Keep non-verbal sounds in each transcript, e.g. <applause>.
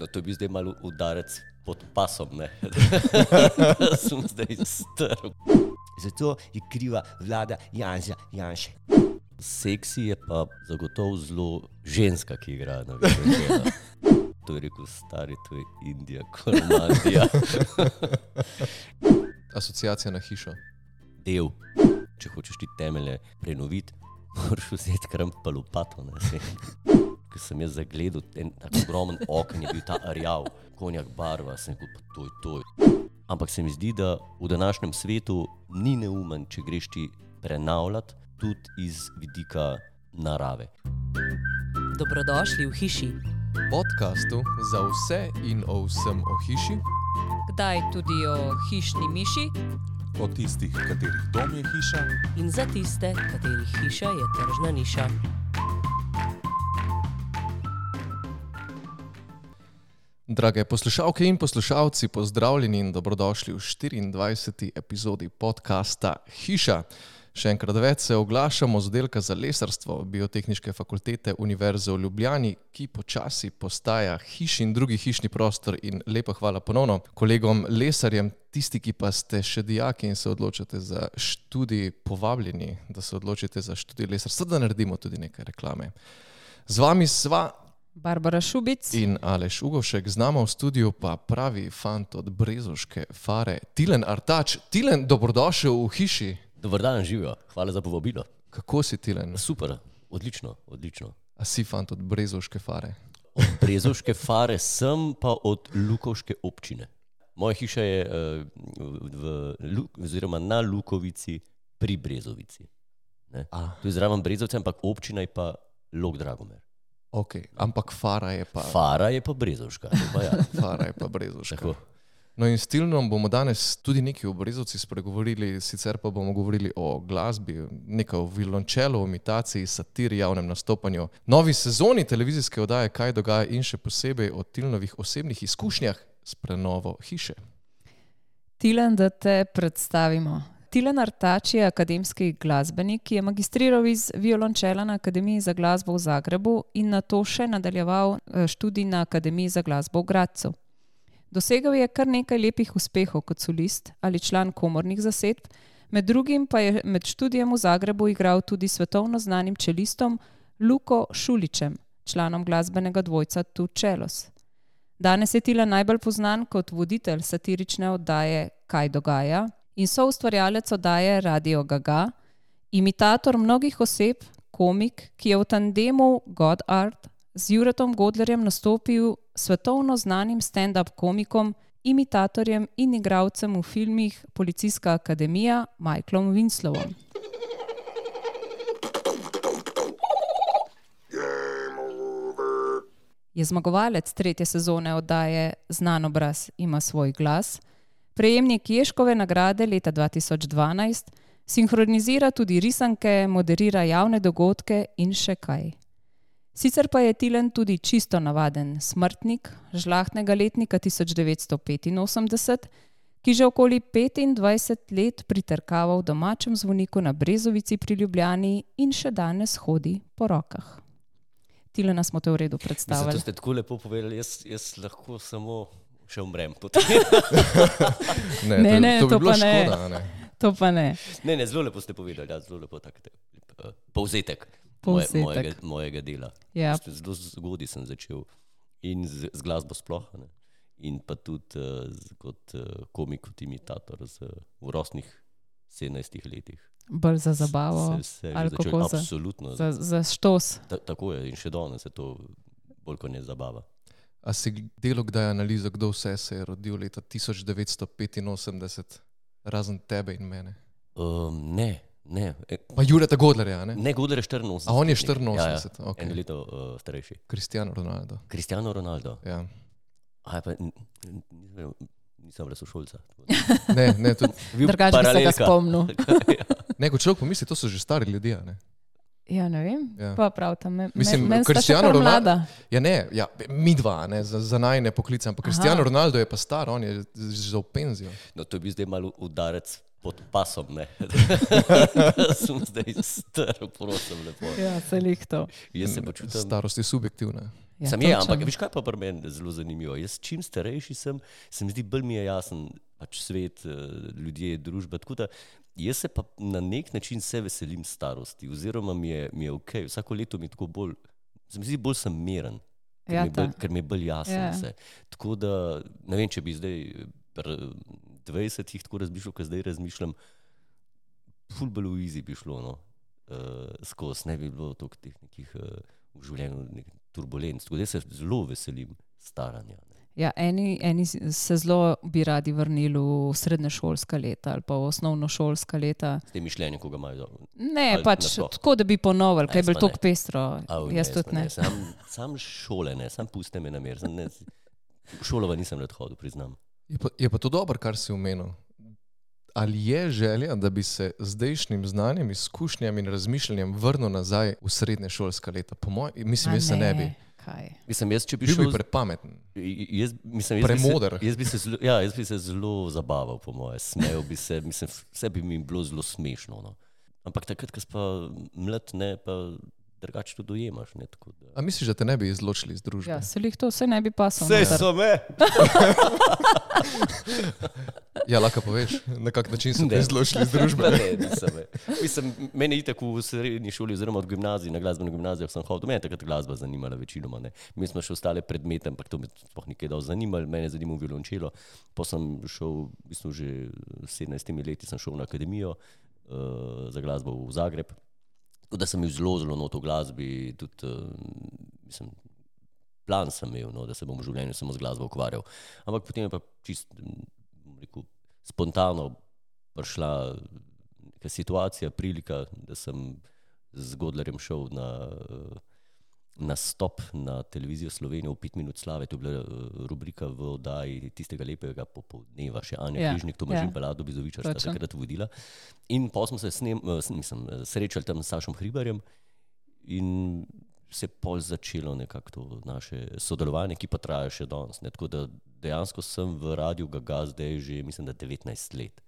No, to je bil zdaj malo udarec pod pasom, ne. <laughs> Sem zdaj strl. Zato je kriva vlada Janša Janše. Seksi je pa zagotovo zelo ženska, ki igra na videoigrah. <laughs> To je rekel stari, to je Indija, Kornatija. <laughs> Asociacija na hišo. Del, če hočeš ti temelje prenoviti, moraš vzeti kram pa lopato. ne, Ko sem jaz zagledal en tak ogromen oken, je bil ta arjav, konjak barva, sem rekel, pa to je to. Ampak se mi zdi, da v današnjem svetu ni neumen, če greš ti prenavljati tudi iz vidika narave. Dobrodošli v hiši, Podcastu za vse in o vsem o hiši. kdaj tudi o hišni miši o tistih, katerih dom je hiša, in za tiste, katerih hiša je tržna niša. Drage poslušalke in poslušalci, pozdravljeni in dobrodošli v 24. epizodi podcasta Hiša. Še enkrat več se oglašamo z oddelka za lesarstvo Biotehnične fakultete Univerze v Ljubljani, ki počasi postaja hiš in drugi hišni prostor. In lepa hvala ponovno kolegom lesarjem, tisti, ki pa ste še dijaki in se odločate za študij, povabljeni, da se odločite za študij lesarstva, da naredimo tudi nekaj reklame. Z vami sva Barbara Šubic, In Aleš Ugošek, z nama v studiu pa pravi fant od Brezoške fare, Tilen Artač. Tilen, dobrodošel v hiši. Dobar dan, živijo, hvala za povabilo. Kako si Tilen? Super, odlično, odlično. A si fant od Brezoške fare? Od Brezoške fare sem pa od Lukovške občine. Moja hiša je uh, v, Lu- oziroma na Lukovici pri Brezovici. Ne? A, Tu je zraven Brezovce, ampak občina je pa Lok Dragomer. Ok, ampak fara je pa, Fara je pa Brezovška. to Pa ja. <laughs> fara je pa Brezoška. Tako. No in s Tilnom bomo danes tudi nekaj o Brezovci spregovorili, sicer pa bomo govorili o glasbi, nekaj o violončelu, o imitaciji, satiri, javnem nastopanju, novi sezoni televizijske oddaje, kaj dogaja in še posebej o Tilnovih osebnih izkušnjah s prenovo hiše. Tilen, da te predstavimo. Tilen Artač je akademski glasbenik, ki je magistriral iz violončela na Akademiji za glasbo v Zagrebu in na to še nadaljeval eh, študij na Akademiji za glasbo v Gradcu. Dosegel je kar nekaj lepih uspehov kot solist ali član komornih zasedb, med drugim pa je med študijem v Zagrebu igral tudi svetovno znanim čelistom Luko Šuličem, članom glasbenega dvojca Tu Čelos. Danes je Tila najbolj znan kot voditelj satirične oddaje Kaj dogaja in soustvarjalec oddaje Radio Gaga, imitator mnogih oseb, komik, ki je v tandemu God Art z Juretom Godlerjem nastopil svetovno znanim stand-up komikom, imitatorjem in igralcem v filmih Policijska akademija Michaelom Winslowom. Je zmagovalec tretje sezone oddaje Znan obraz ima svoj glas, prejemnik Ješkove nagrade leta 2012, sinhronizira tudi risanke, moderira javne dogodke in še kaj. Sicer pa je Tilen tudi čisto navaden smrtnik žlahtnega letnika 1985, ki že okoli 25 let pritrkava v domačem zvoniku na Brezovici pri Ljubljani in še danes hodi po rokah. Tilena smo te v redu Mislim, predstavili. to ste tako lepo povedali, jaz, jaz lahko samo še umrem. <laughs> Ne, Ne, to, ne, to bi to pa ne. škoda. Ne? To pa ne. Ne, ne, zelo lepo ste povedali, ja, zelo lepo tak, uh, povzetek, Povzetek. Moje, mojega, mojega dela. Ja. Zelo zgodaj sem začel in z, z glasbo sploh. Ne? In pa tudi uh, z, kot uh, komik, kot imitator z, v rosnih 17 letih. Bolj za zabavo. Se, se je ali kako za- absolutno. Za, za štos. Ta, tako je in še danes je to bolj kot ne zabava. A si delo kdaj analizo, kdo vse se je rodil leta 1985, razen tebe in mene? Um, ne, ne. E, Pa Jureta Godlerja, ne? ne Godler je 84. A on je letnik. 84, ja, ja, okej. eno leto uh, starejši. Cristiano Ronaldo. Cristiano Ronaldo. Ja. A, pa, n- n- nisem- nisem brez šolca. Ne, ne, tudi, Drugače bi se ga spomnil. <laughs> ne, ko človek pomisli, to so že stari ljudje. a Ne? Ja, ne vem. Ja. Ja. Pa prav tam. Me, Mislim, me, men kar Ronaldo- mlada. Ja, ne, ja, mi dva, ne, za, za najne poklice, ampak Aha. Cristiano Ronaldo je pa star, on je že v penzijo. No, to bil zdaj malo udarec pod pasom. ne. <laughs> sem zdaj strl, prosim, lepo. Ja, se lihto. Jaz se počutim. Starost je subjektivna. Ja, Sam je, točno. ampak veš kaj pa pri meni zelo zanimivo. Jaz čim starejši sem, se mi zdi bolj mi je jasen pač svet, eh, ljudje, družba. Tako da jaz se pa na nek način se veselim starosti, oziroma mi je, mi je ok, vsako leto mi je tako bolj, se mi zdi bolj sem miren. Ker, Ja, mi je bolj, ker mi je bolj jasno Ja. yeah. vse. Tako da ne vem, če bi zdaj pri 20-ih tako razmišljal, kot zdaj razmišljam, ful bolj v izi bi šlo. No. Uh, skozi ne bi bilo toliko teh nekih uh, v življenju nekih turbulenc. Tako da se zelo veselim staranja. Ne. Ja, eni, eni se zelo bi radi vrnili v srednješolska leta ali pa v osnovnošolska leta. S tem mišljenjem, ko ga imajo. Ne, Ali pač tako, da bi ponovili, Ne, kaj je bilo tako ne. pestro. Au, Jaz tudi ne. Sam, sam šole ne, sam puste me na mer. Sam ne, šolova nisem rad hodil, priznam. Je pa, je pa to dobro, kar si omenil. Ali je želja, da bi se z zdajšnjim znanjem, izkušnjami in razmišljanjem vrnil nazaj v srednje šolska leta? Po mojem, mislim, Ma jaz se ne bi. Kaj? Mislim, jaz, če bi Bil šel bi z- prepameten. Jaz, mislim, jaz, bi Premoder. se, jaz, bi se zelo, ja, jaz bi se zelo zabaval, po mojem, smejal bi se, mislim, vse bi mi bilo zelo smešno. No. Ampak takrat, ko si pa mlad, ne, pa drugače to dojemaš. Ne, tako da. A misliš, da te ne bi izločili iz družbe? Ja, se jih to vse ne bi pasalo. Saj noter. so me. Ja, lahko poveš, na kak način so te izločili iz družbe. <laughs> Ne, nisem, me. Mislim, mene je tako v srednji šoli, oziroma od gimnazije, na glasbeno gimnazijo sem hodil. Mene je takrat glasba zanimala večinoma. Ne. Mi smo še ostale predmete, ampak to me sploh nikaj dal zanimalo. Mene je zanimal violončelo. Pa sem šel, v bistvu že s 17 leti sem šel na akademijo uh, za glasbo v Zagreb. Tako da sem bil zelo, zelo not v glasbi, tudi, uh, mislim, plan sem imel, no, da se bom v življenju samo z glasbo ukvarjal. Ampak potem je pa čist, bom rekel, spontano prišla neka situacija, prilika, da sem z Godlerjem šel na, eh, na stop na televizijo Slovenijo v pet minut slave. To je bila eh, rubrika v oddaji tistega lepega popoldneva, še Anja Ja, Križnik, Tomaž ja. Pelado Bizovičar sta takrat vodila. In pa smo se snem, eh, mislim, eh, srečali tam s Sašom Hribarjem in se je pol začelo nekako to naše sodelovanje, ki pa traja še danes. ne. Tako da dejansko sem v Radiu Gaga zdaj že, mislim, da 19 let.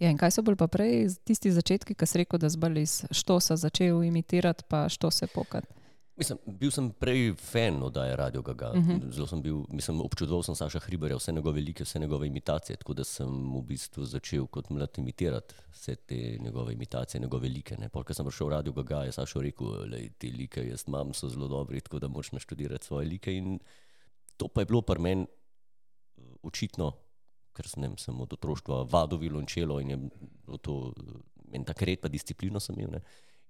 Ja, in kaj so bili pa prej tisti začetki, ki si rekel, da zbali iz štosa začel imitirati, pa što se pokat? Mislim, bil sem prej fan oddaje Radio Gaga. Uh Mhm. -huh. Zelo sem bil, mislim, občudoval sem Saša Hribarja, vse njegove velike, vse njegove imitacije, tako da sem v bistvu začel kot mlad imitirati vse te njegove imitacije, njegove like. Ko sem prišel v Radio Gaga, je Saša rekel, da te like jaz imam, so zelo dobri, tako da moraš naštudirati svoje like. In to pa je bilo pri meni eh, očitno, ker sem, sem od otroštva vadil violončelo in je bilo to eh, en tak red, pa disciplino sem imel. Ne.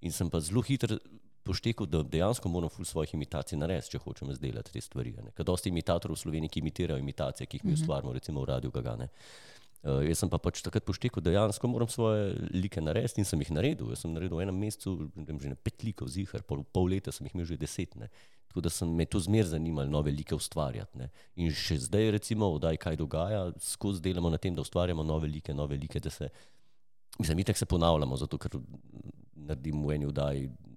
In sem pa zelo hitro poštekal, da dejansko moram ful svojih imitacij narediti, če hočem izdelati te stvari. Ker dosti imitatorjev v Sloveniji, ki imitirajo imitacije, ki jih mi ustvarjamo, recimo v Radio Gagane. Uh, jaz sem pa pač takrat poštekal, da dejansko moram svoje like narediti in sem jih naredil. Jaz sem naredil v enem mesecu vem, že na pet likov zihar, pol, pol leta sem jih imel že deset. Ne. Tako da sem me to zmer zanimalo, nove like ustvarjati. Ne. In še zdaj, recimo, odaj kaj dogaja, skozi delamo na tem, da ustvarjamo nove like, nove like, da se, mislim, itek se ponavljamo, zato ker naredim v eni oddaji ne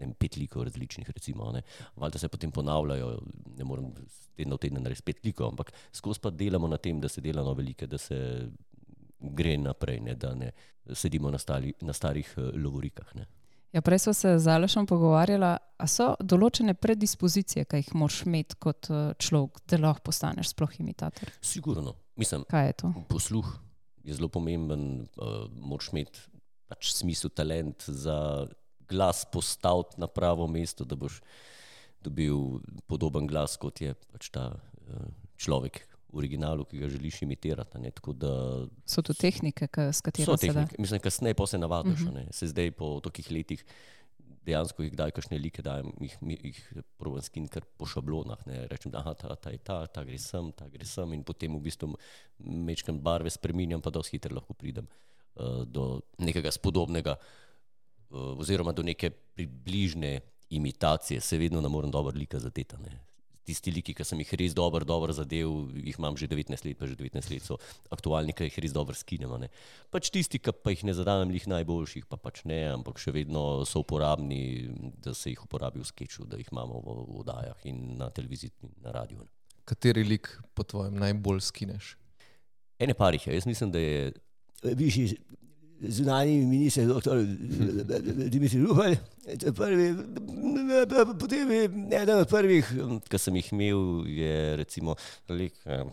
vem, pet likov različnih, recimo. Valjda se potem ponavljajo, ne morem z tedna v teden narediti pet likov, ampak skozi pa delamo na tem, da se dela nove like, da se gre naprej, ne, da ne sedimo na, stali, na starih eh, lovorikah. Ne. Ja, prej smo se z Alešem pogovarjali, a so določene predispozicije, ki jih moraš imeti kot eh, človek, da lahko postaneš sploh imitator. Sigurno, mislim, Kaj je to? posluh je zelo pomemben, uh, moraš imeti pač smisel, talent za glas postaviti na pravo mesto, da boš dobil podoben glas, kot je pač ta uh, človek v originalu, ki ga želiš imitirati. ne. Tako da So to tehnike, s katerimi se da? tehnike, mislim, kasneje pa se navadiš, uh -huh. se zdaj po tolikih letih. Dejansko jih kdaj kašne like dajem, jih, jih provam skin kar po šablonah. Ne. Rečem, da ta, ta je ta, ta gre sem, ta gre sem in potem v bistvu mečkam barve spreminjam, pa dosti hitro lahko pridem uh, do nekega spodobnega uh, oziroma do neke približne imitacije. Se vedno ne morem dobro lika zadeti. ne. Tisti liki, ki sem jih res dobro, dobro zadev, jih imam že 19 let, pa že 19 let so aktualni, ki jih res dobro skinemo. Ne. Pač tisti, ki pa jih ne zadamem, jih najboljših, pa pač ne, ampak še vedno so uporabni, da se jih uporabi v sketchu, da jih imamo v, v oddajah in na televiziji in na radiju. ne. Kateri lik po tvojem najbolj skineš? Ene parih je, jaz mislim, da je Viš, zunanji minister, doktor Dimitri Rupel, potem je eden od prvih, Ki sem jih imel, je recimo lik eh,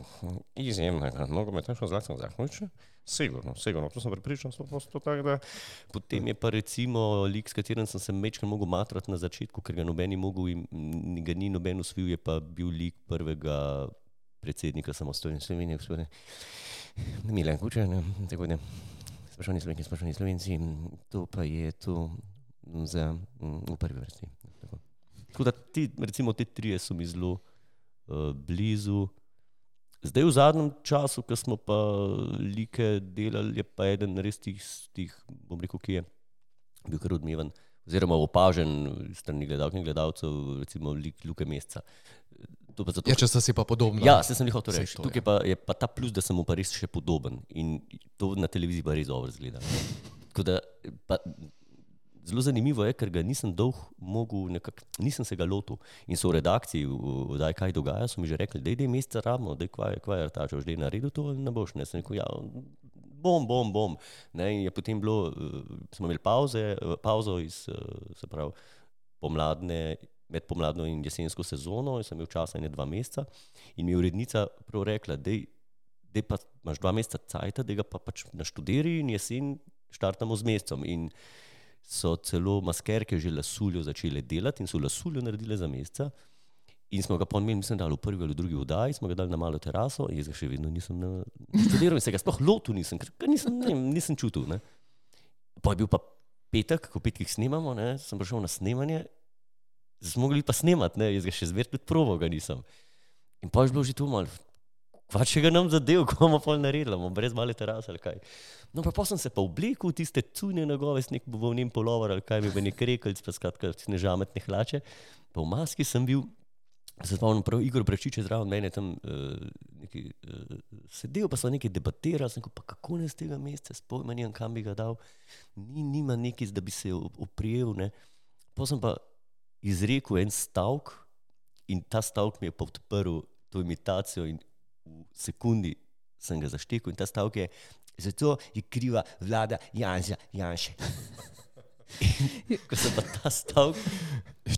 izjemnega nogometaša Zlatko Zahnoviča. Sigurno, sigurno, to sem pripričan, sto posto tako da. Potem je pa recimo lik, s katerim sem se mečkal mogel matrati na začetku, ker ga noben ni mogel in ga ni noben usvil, je pa bil lik prvega predsednika samostojne Slovenije, gospode Milan Kučan, tako da. Spoštovani Slovenki, spoštovani Slovenci, to pa je to za mm, v prvi vrsti. Tako. Tako da ti, recimo, te trije so mi zelo uh, blizu. Zdaj v zadnjem času, ko smo pa like delali, je pa eden res tih, tih bom rekel, ki je bil kar odmeven, oziroma opažen strani gledalk in gledalcev, recimo lik Luke Mesca. Zato, Ja, če sta si pa podobna. Ja, se sem jih hotel reči. Tukaj pa je pa ta plus, da sem mu pa res še podoben in to na televiziji pa res dobro zgleda. Da, pa, zelo zanimivo je, ker ga nisem dolg mogel, nekak, nisem se ga lotil. In so v redakciji, da kaj dogaja, so mi že rekli, da je mesec rabno, da je kvaj, kvaj rtačo, že naredil to ali ne boš. Ne, sem rekel, ja, bom, bom, bom. Ne, je potem bilo, eh, smo imeli pauze, eh, pauzo iz, eh, se pravi, pomladne, med pomladno in jesensko sezono, jaz sem imel časa ene dva meseca in mi je urednica prav rekla, da pa imaš dva meseca cajta, da ga pa pač naštudiri in jesen štartamo z mesecem. In so celo maskerke že lasuljo začele delati in so lasuljo naredile za meseca. In smo ga pa imeli, mislim, da v prvi ali drugi vdaji, smo ga dali na malo teraso jaz ga še vedno nisem na- študiral in se ga sploh lotil nisem, ker nisem, ne, nisem čutil. Ne. Pa je bil pa petek, ko petkih snemamo, ne, sem prišel na snemanje, smo mogli pa snemati, ne, jaz ga še zmeraj tudi provo ga nisem. In pa je bilo že tu malo, kva če ga nam zadev, <laughs> ko bomo pol naredili, bomo brez male terase ali kaj. No, pa pol sem se pa oblekel, v tiste cune nagove, nek bovnim polover ali kaj mi bo nek rekelc, pa skratka snežametne hlače. Pa v maski sem bil, se spomnim prav, Igor Prečič je zraven mene tam uh, neki, uh, sedel, pa so nekaj debatirali, sem rekel, pa kako ne z tega mesta, spojma nimam, kam bi ga dal, ni, nima neki, da bi se op- oprijel, ne. Pa sem pa izrekel en stavek in ta stavek mi je podprl to imitacijo in v sekundi sem ga zaštekel in ta stavek je, zato je kriva vlada Janša Janše. <laughs> ko sem pa ta stavek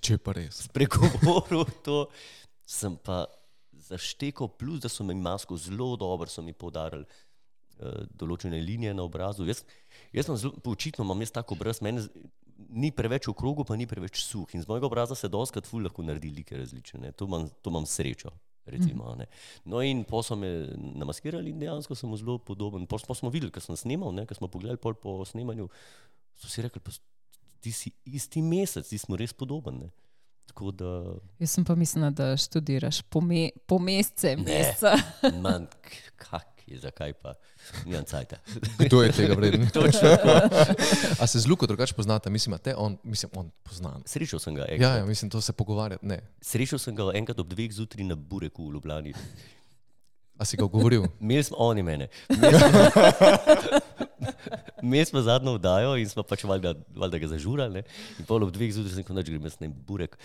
Če pa res. spregovoril to, sem pa zaštekal, plus da so mi masko zelo dobro, so mi podarili uh, določene linije na obrazu. Jaz, jaz sem zelo, očitno imam jaz tako obraz, meni ni preveč v krogu, pa ni preveč suh. In z mojega obraza se doskrat ful lahko naredi like različne. ne. To imam, to imam srečo. Recimo, ne. no, in pa so me namaskirali, in dejansko sem zelo podoben. Pa smo videli, ker sem snimal, ker smo pogledali pol po snemanju, so si rekli, pa ti si isti mesec, ti smo res. Ne. Tako da, Jaz sem pa mislila, da študiraš po, me, po mesece. meseca. manj, kak je, zakaj pa, nimam cajta. <laughs> Kdo je tega vreden? <laughs> Točno. A se z Luko drugače poznate? Mislim, te on, mislim, on pozna. Srečal sem ga Ja, enkrat. ja, mislim, to se pogovarjati. Ne. Srečal sem ga enkrat ob dveh zjutraj na Bureku v Ljubljani. A si ga govoril? <laughs> Imeli smo oni mene. Imeli smo- zadnjo vdajo in smo pač valjda, valjda ga zažurali. ne. In pol ob dveh zjutraj sem da grem jaz na burek.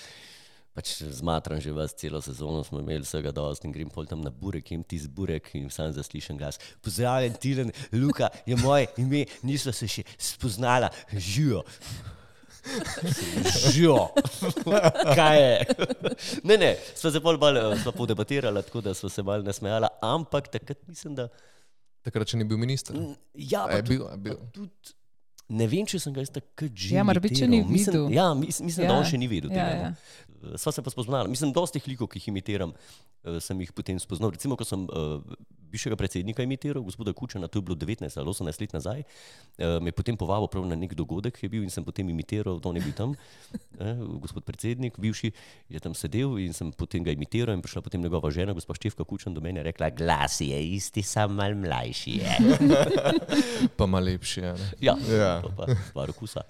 Pač zmatram že vas celo sezono, smo imeli vsega dosti in grem pol tam na burek, jem ti z burek in sam zaslišen glas. Pozdravljen, Tilen, Luka je moje ime, nismo se še spoznala, živijo. Živo. Kaj je? Ne, ne, smo se pol malo sva podebatirala, tako da smo se malo nasmejala, ampak takrat mislim, da. Takrat, če ni bil minister. Ja, pa je tudi- bil, je bil. pa tudi Ne vem, če sem ga jaz takrat že. Ja, morebiti, če imitiral. ni mislim, videl. Ja, mislim, mislim da Ja, on še ni videl ja, tega. ja. no. Sva se pa spoznala. Mislim, dosti teh likov, ki jih imitiram, eh, sem jih potem spoznal. Recimo, ko sem uh, bivšega predsednika imitiral, gospoda Kučana, to je bilo 19 ali 18 let nazaj, uh, me je potem povabil prav na nek dogodek, ki je bil in sem potem imitiral, da on je bil tam, <laughs> eh, gospod predsednik, bivši je tam sedel in sem potem ga imitiral in prišla potem njegova žena, gospa Števka Kučan, do mene in je rekla, Glas je isti, sam mal mlajši je. <laughs> Pa malo lepši. Ja, ne. ja, Ja. to pa stvar okusa.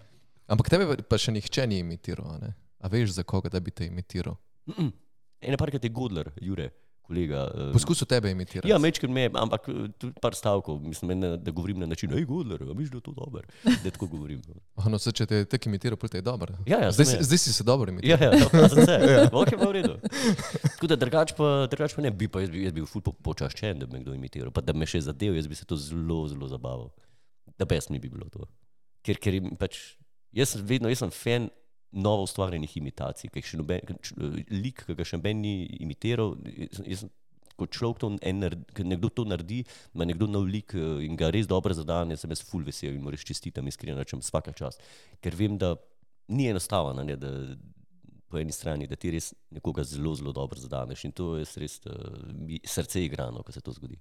Ampak tebe pa- še nihče ni imitiral. a ne? A veš, za koga da bi te imitiral? Mm -mm. Ene parkrat je Godler, Jure, kolega. eh, Poskusil tebe imitirati. Ja, mečkaj me, ampak eh, tudi par stavkov, mislim, ne, da govorim na način, hej, Godler, misliš, da je to dobro? Da tako govorim. <laughs> Oh, no, saj, če te tek imitiral, potem je dobro. Ja, ja, zdaj, zdaj si se dobro imitiral. Ja, ja, pa sem se, <laughs> ja. ok, pa v redu. Tako da drugač pa, drugač pa ne bi, pa jaz bi, jaz bi bil ful po, počaščen, da bi me kdo imitiral, pa da me še zadev, jaz bi se to zelo, zelo zabaval. da best mi bi bilo to. Ker, ker pač, jaz sem vedno, jaz sem fan novo ustvarjenih imitacij, ki jih še noben, č- lik, ki ga še noben ni imitiral. Jaz, ko človek to en, nekdo to naredi, ima nekdo nov lik eh, in ga res dobro zadan, jaz sem jaz full vesel in mu res čestitam, iskreno rečem, vsaka čast. Ker vem, da ni enostavno, a ne, da po eni strani, da ti res nekoga zelo, zelo dobro zadaneš in to je res uh, srce igrano, ko se to zgodi.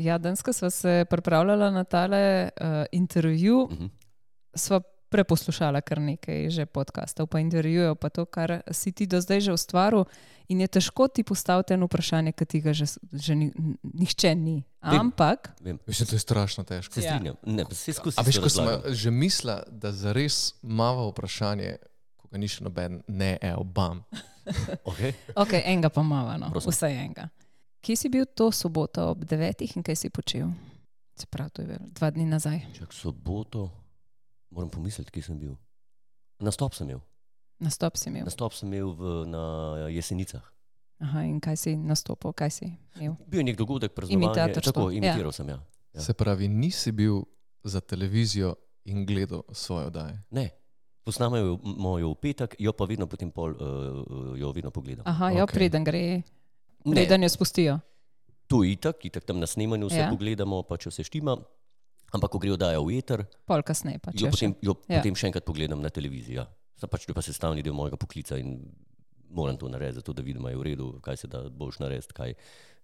Ja, danes, ko smo se pripravljali na tale uh, intervju, Mhm. sva preposlušala kar nekaj že podkastov, pa intervjujev, pa to, kar si ti do zdaj že ustvaril. In je težko ti postaviti eno vprašanje, ki ti ga že, že ni, nihče ni. Vem. Ampak, Vem, Mislim, to je strašno težko. se Ja. strinjam. Ne, pa se skozi A veš, ko sem že mislila, da za res malo vprašanje, ko ga ni še noben, ne, evo, bam. Okay. <laughs> ok, enega pa malo, no, Prosim. vsaj enega. Kje si bil to soboto ob devetih in kaj si počel? Se pravi, to je bilo dva dni nazaj. Čak soboto, moram pomisliti, kje sem bil. Nastop sem imel. Nastop si imel. Nastop sem imel v, na Jesenicah. Aha, in kaj si nastopil, kaj si imel? Bil je nek dogodek, praznovanje. Tako, ja. imitiral sem, ja. Ja. Se pravi, nisi bil za televizijo in gledal svoje oddaje. Ne. Posnamajo mojo v petek, jo pa vedno potem pol, uh, jo vedno pogledam. Aha, ja, Okej. preden gre, Ne, preden jo spustijo. to je itak, itak tam na snemanju vse Ja. ja. pogledamo, pa če vse štima. Ampak ko gre oddaja v eter, Pol kasneje pa jo, potem, jo Ja. ja. potem še enkrat pogledam na televiziji. Ja. Sem pač to je pa sestavni del mojega poklica in moram to narediti, zato da vidim, je v redu, kaj se da boš narediti, kaj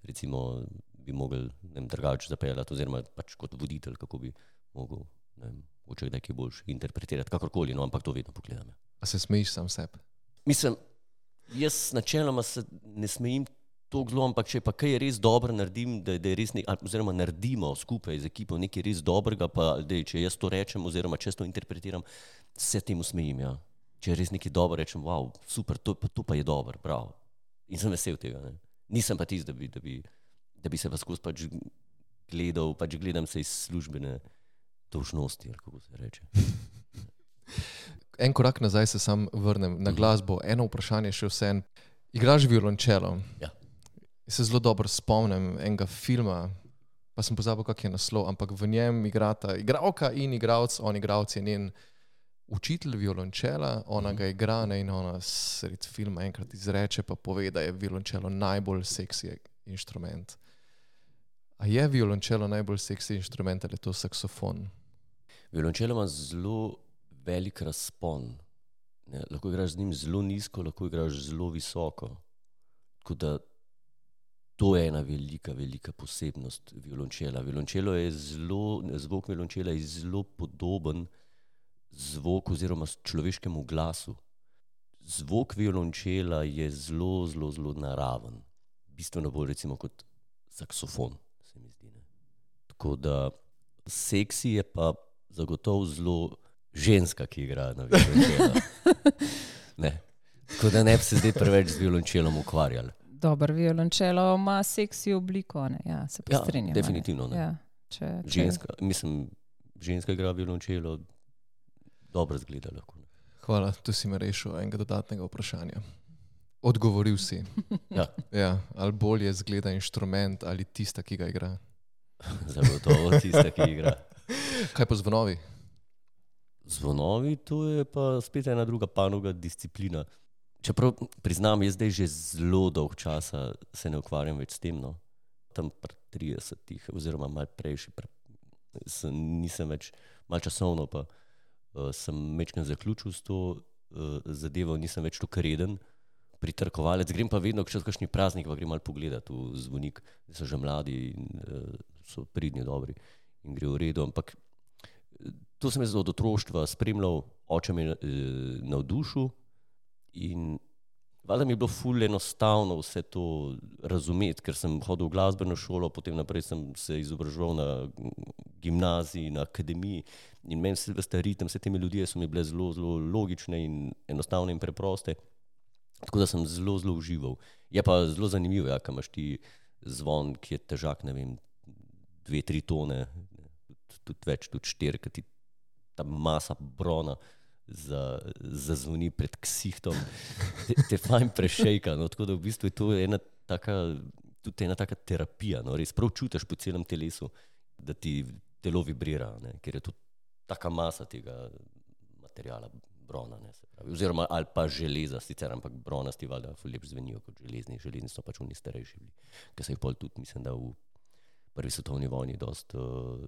recimo bi mogel ne vem, drugače zapeljati, oziroma pač kot voditelj, kako bi mogel, ne vem, mogoče kdaj kaj boljš interpretirati, kakorkoli, no, ampak to vedno pogledam. Ja. A se smejiš sam sebi? Mislim, jaz načeloma se ne smejim tako zelo, ampak če pa kaj res dobro naredim, da, da je res ne, ali- oziroma naredimo skupaj z ekipo nekaj res dobrega, pa da če jaz to rečem, oziroma če to interpretiram, se temu smejim. Ja. Če res nekaj dobro rečem, wow, super, to, to pa je dobro, prav. In sem vesel tega. Ne. Nisem pa tisti, da bi, da, bi, da bi se pa skozi pač gledal, pač gledam se iz službene dolžnosti, ali kako se reče. <laughs> En korak nazaj se sam vrnem Mhm. na glasbo. Eno vprašanje še vsem. Igraš violončelo. Ja. Jaz se zelo dobro spomnim enega filma, pa sem pozabil, kak je naslov, ampak v njem igrata igralka in igralec, on igralec je njen učitelj violončela, ona ga igra ne, in ona sred filma enkrat izreče, pa pove, da je violončelo najbolj seksi inštrument. A je violončelo najbolj seksi inštrument ali je to saksofon? Violončelo ima zelo velik razpon. Ne, lahko igraš z njim zelo nizko, lahko igraš zelo visoko. Tako da to je ena velika, velika posebnost violončela. Violončelo je zelo, zvok violončela je zelo podoben zvoku oziroma človeškemu glasu. Zvok violončela je zelo, zelo, zelo naraven. Bistveno bolj recimo kot saksofon, se mi zdi. Ne. Tako da seksi je pa zagotovo zelo ženska, ki igra na violončelu. <laughs> Ne. Tako da ne bi se zdaj preveč z violončelom ukvarjali. Dobro, violončelo ima seksi obliko, ne? ja, se Ja, strinjam. a ne. definitivno, ne. Ja, če, če, Ženska, mislim, ženska igra violončelo, dobro zgleda lahko. ne. Hvala, tu si me rešil enega dodatnega vprašanja. Odgovoril si. <laughs> Ja, Ja, ali bolje zgleda inštrument ali tista, ki ga igra. <laughs> zagotovo tista, ki igra. <laughs> Kaj pa zvonovi? Zvonovi, to je pa spet ena druga panoga, disciplina. Čeprav priznam, jaz zdaj že zelo dolgo časa se ne ukvarjam več s tem. No. Tam pri 30, oziroma malo prejši, pre, sem, nisem več, malo časovno pa uh, sem večkrat zaključil s to uh, zadevo, nisem več tako reden. Pritrkovalec, grem pa vedno, če so kakšni praznik, pa grem malo pogledat v zvonik, da so že mladi in uh, so pridni, dobri in gre v redu. Ampak to sem jaz od otroštva spremljal, oče me je eh, navdušil in valjda mi je bilo ful enostavno vse to razumeti, ker sem hodil v glasbeno šolo, potem naprej sem se izobraževal na gimnaziji, na akademiji in meni se veste ritem, vse te melodije so mi bile zelo, zelo logične in enostavne in preproste. Tako da sem zelo, zelo užival. Je pa zelo zanimivo, ja, kaj imaš ti zvon, ki je težak, ne vem, dve, tri tone, tudi, več, tudi štiri, ker ti ta masa brona za- zazvoni pred ksihtom, te, te fajn prešejka. No, tako da v bistvu je to ena taka, tudi ena taka terapija. No, res prav čutiš po celem telesu, da ti telo vibrira, ne, ker je to taka masa tega materijala, brona. Ne, pravi. Oziroma, ali pa železa, sicer, ampak bronasti valjda lepš zvenijo kot železni. Železni so pač oni starejši bili, ker se jih pol tudi, mislim, da v prvi svetovni vojni dost uh,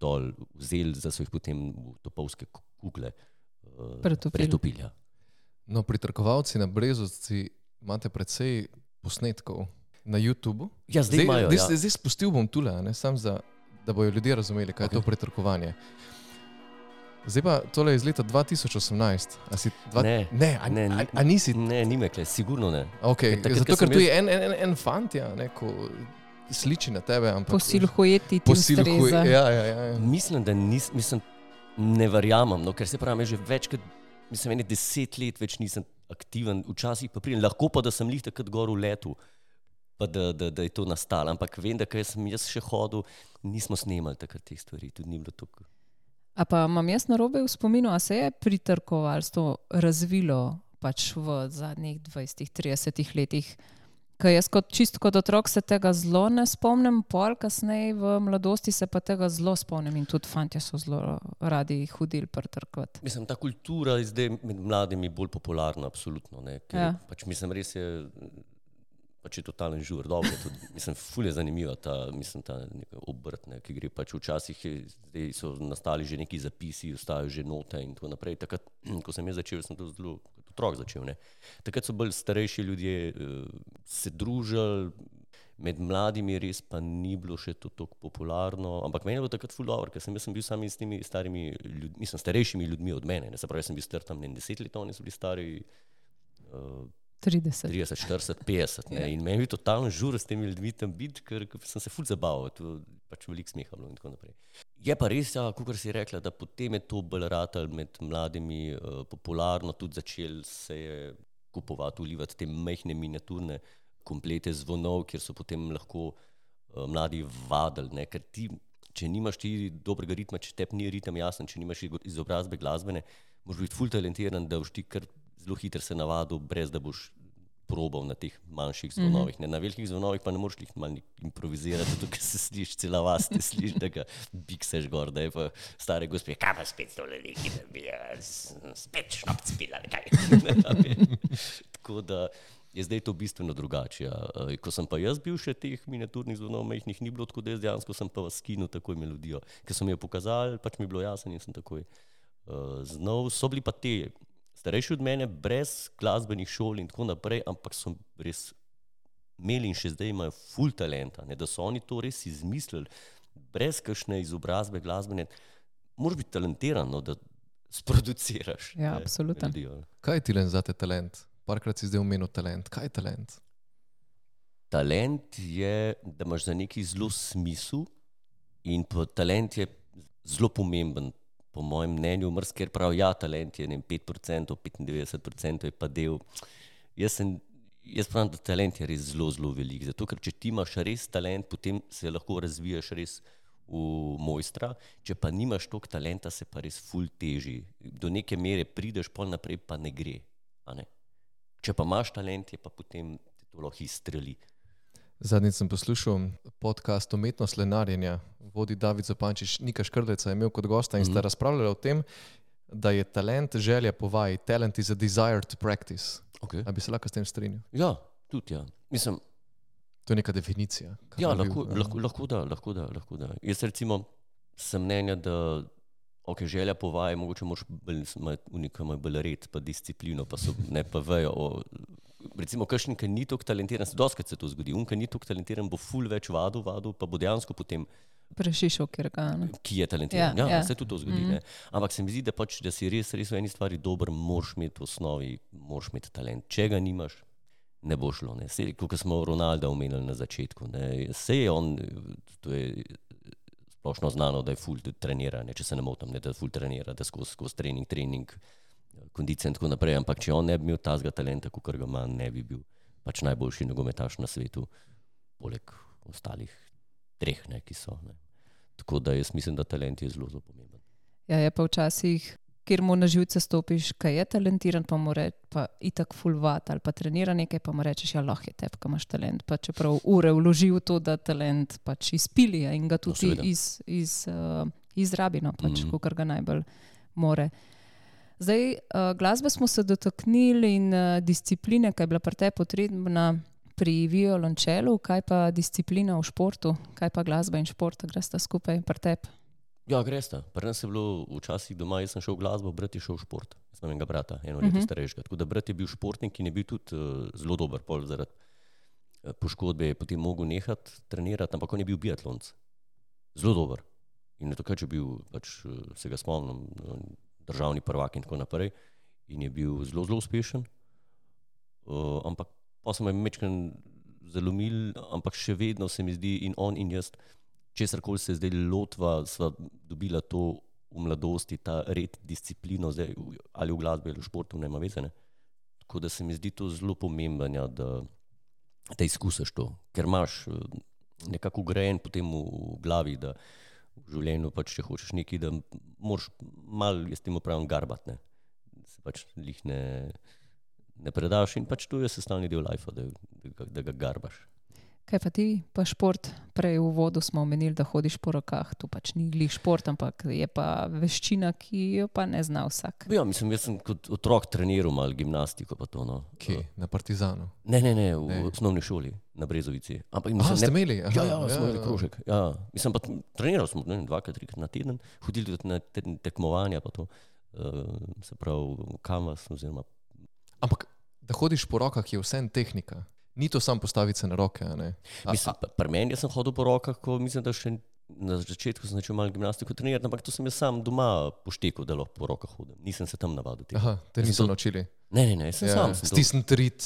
dol vzeli, da so jih potem v topovske ku- kugle uh, Pretopili. pretopili. Ja. No, pritrkovalci na Brezovci imate precej posnetkov na YouTubu. Ja, zdaj imajo, zdaj, ja. zdaj, zdaj spustil bom tule, a ne, sam za, da bojo ljudje razumeli, kaj okay. je to pretrkovanje. Zdaj pa tole je iz leta 2018. A si dva, Ne, ne, a, ne, a, a nisi. Ne, ni mekle, sigurno ne. Okay, takrat, zato, ker tu jaz- je en, en, en, en fant, ja, ne, ko sliči na tebe. Ampak, Posilhujeti ti Posilhuj, ustreza. ja, ja, ja, ja. Mislim, da nis, mislim, ne verjamem, no, ker se pravi, že več kot mislim, ene deset let več nisem aktiven, včasih pa pridem, lahko pa da sem lih takrat gor v letu. Pa da, da, da je to nastalo, ampak vem, da ker sem jaz še hodil, nismo snemali takrat teh stvari, tudi ni bilo tako. A pa imam jaz na robe v spominu, a se je pritrkovalstvo razvilo pač v zadnjih 20-30 letih. Ker jaz kot čist kot otrok se tega zelo ne spomnim, pol kasneje v mladosti se pa tega zelo spomnim in tudi fanti so zelo radi hodili pritrkovati. Mislim, ta kultura je zdaj med mladimi bolj popularna, absolutno. Ne, ker, Ja. pač, mislim, res je, pač je totalen žur, dobro. Tudi, mislim, ful je zanimiva ta, mislim, ta obrt, ne, ki gre pač včasih, je, so nastali že neki zapisi, ostajajo že note in tako naprej. Takrat, ko sem jaz začel, sem to zelo otrok začel. Ne. Takrat so bolj starejši ljudje eh, se družili. Med mladimi res pa ni bilo še to tako popularno, ampak meni je bilo takrat ful dobro, ker sem, sem bil sam s temi starimi ljudmi, mislim, starejšimi ljudmi od mene. Ne, se pravi, sem bil star tam ne, deset let, oni so bili stari uh, 30. 30, 40, 50. Ne, in meni je totalno žur s temi ljudmi tam biti, ker, ker sem se ful zabaval, to pač veliko smeha bilo in tako naprej. Je pa res, ja, kot si rekla, da potem je to bolj ratal med mladimi uh, popularno, tudi začel se je kupovati, ulivati te majhne miniaturne komplete zvonov, kjer so potem lahko uh, mladi vadili. Ne, ker ti, če nimaš ti dobrega ritma, če tebi ni ritem jasen, če nimaš izobrazbe glasbene, moraš biti ful talentiran, da boš ti kar zelo hitro se navadil, brez da boš probal na teh manjših zvonovih. Ne, na velikih zvonovih pa ne moreš jih malo improvizirati, zato se slišiš cela vas, te slišiš, da ga bikseš gor, da je pa stare gospe, kaj pa spet to neki, da bi jaz spet šnop spila, kaj. <laughs> Tako da je zdaj to bistveno drugače. Ja. Eh, Ko sem pa jaz bil še teh miniaturnih zvonov, majhnih ni bilo tako, da jaz dejansko sem pa skinil takoj melodijo, ker so mi jo pokazali, pač mi je bilo jasno in sem takoj uh, znal. So bili pa ti starejši od mene, brez glasbenih šol in tako naprej, ampak so res imeli in še zdaj imajo full talenta, ne, da so oni to res izmislili, brez kakšne izobrazbe glasbene. Moraš biti talentiran, no, da sproduciraš. Ja, ne, absolutno. melodijo. Kaj ti len za te talent? Parkrat si zdaj omenil talent. Kaj je talent? Talent je, da imaš za neki zelo smisel, in talent je zelo pomemben, po mojem mnenju. Mrzker pravi, ja, talent je ne vem, 5%, 95% je pa del. Jaz, sem, jaz pravim, da talent je res zelo, zelo velik. Zato, ker če ti imaš res talent, potem se lahko razvijaš res v mojstra, če pa nimaš toliko talenta, se pa res ful teži. Do neke mere prideš, pol naprej pa ne gre. Ne? Če pa imaš talent, je pa potem te to lahko izstreli. Zadnjič sem poslušal podcast Umetnost lenarjenja, vodi David Zopančič, Nika Škrleca je imel kot gosta in sta Mhm. razpravljali o tem, da je talent želja po vaji. Talent is a desire to practice. Okay. A bi se lahko s tem strinjal? Ja, tudi ja. Mislim, To je neka definicija. ja, bi lahko, bil, lahko, lahko, da, lahko, da, lahko da. Jaz recimo sem mnenja, da okay, želja po vaji, mogoče moraš bolj, unika ima bolj red, pa disciplino, pa so ne pa vejo. O, recimo, kakšen, ki ni tako talentiran, se doskrat se to zgodi, un, ki ni tako talentiran, bo ful več vadil, vadil, pa bo dejansko potem Prešišal, ker ga ne. ki je talentiran. Ja, Ja, ja, se tudi to zgodi. Mm -hmm. Ampak se mi zdi, da, pač, da si res, res v eni stvari dober, moraš imeti v osnovi, moraš imeti talent. Če ga nimaš, ne bo šlo. Ne. Kot smo Ronalda omenili na začetku. Ne. Sej je on, to je splošno znano, da je full trenira, ne, če se ne motim, ne, da full trenira, da skozi, trening, trening, kondicija in tako naprej. Ampak če on ne bi imel tazga talenta, kot ga ima, ne bi bil pač najboljši nogometaš na svetu, poleg ostalih treh, ne, ki so. Ne. Tako da jaz mislim, da talent je zelo, zelo pomemben. Ja, je pa včasih, kjer mu na živce stopiš, kaj je talentiran, pa mu reče, pa itak fulvat ali pa trenira nekaj, pa mu rečeš, ja, lahko je tebi, ki imaš talent. Pa čeprav ure vloži v to, da talent pač izpili in ga tudi seveda. iz, iz uh, izrabi, no, pač, mm. kar ga najbolj more. Zdaj, uh, glasbe smo se dotaknili in uh, discipline, kaj je bila pri tebi potrebna pri violončelu, kaj pa disciplina v športu, kaj pa glasba in šport, gre sta skupaj pri tebi. Ja, greš ta. Pri nas je bilo včasih doma, jaz sem šel v glasbo, brat je šel v šport. Jaz imam enega brata, eno leto uh Mhm. -huh. starejšega. Tako da brat je bil športnik in je bil tudi uh, zelo dober, pol zaradi uh, poškodbe je potem mogel nehati trenirati, ampak on je bil biatlonc. Zelo dober. In je takrat, če bil, pač, se ga spomnim, državni prvak in tako naprej. In je bil zelo, zelo uspešen. Uh, ampak pa sem mečken zalomil, ampak še vedno se mi zdi in on in jaz česar koli se zdaj lotva, sva dobila to v mladosti, ta red, disciplino, zdaj, ali v glasbi ali v športu, ne ima veze. Ne? Tako da se mi zdi to zelo pomembno, ja, da, da izkusiš to, ker imaš eh, nekako ugrajen potem v, v glavi, v življenju pač, če hočeš nekaj, da moraš malo, jaz temu pravim, garbati, ne? se pač lih ne, ne predaš in pač to je sestavni del lajfa, da, da, da ga garbaš. Kaj pa ti, pa šport? Prej v uvodu smo omenili, da hodiš po rokah. To pač ni glih šport, ampak je pa veščina, ki jo pa ne zna vsak. Ja, mislim, jaz sem kot otrok treniral malo gimnastiko. Pa to, no. Kje? Na Partizanu. Ne, ne, ne, v Ne. osnovni šoli na Brezovici. Ampak Aha, ste ne, imeli? Aha, ja, ja, smo imeli ja. krožek. Ja. Mislim, pa treniral smo ne, vem, dvakrat, trikrat na teden, hodili tudi na te, tekmovanja, pa to, uh, se pravi, kanvas oziroma Ampak da hodiš po rokah je vse tehnika. Ni to samo postaviti se na roke. a ne? A, Mislim, pa- pri meni sem hodil po rokah, ko mislim, da še na začetku sem začel malo gimnastiko trenirati, ampak to sem jaz sam doma poštekal, da lahko po rokah hodim. Nisem se tam navadil. tega. Aha, te niso to- naučili. Ne, ne, ne, sem ja, sam. sem to- Stisniti rit,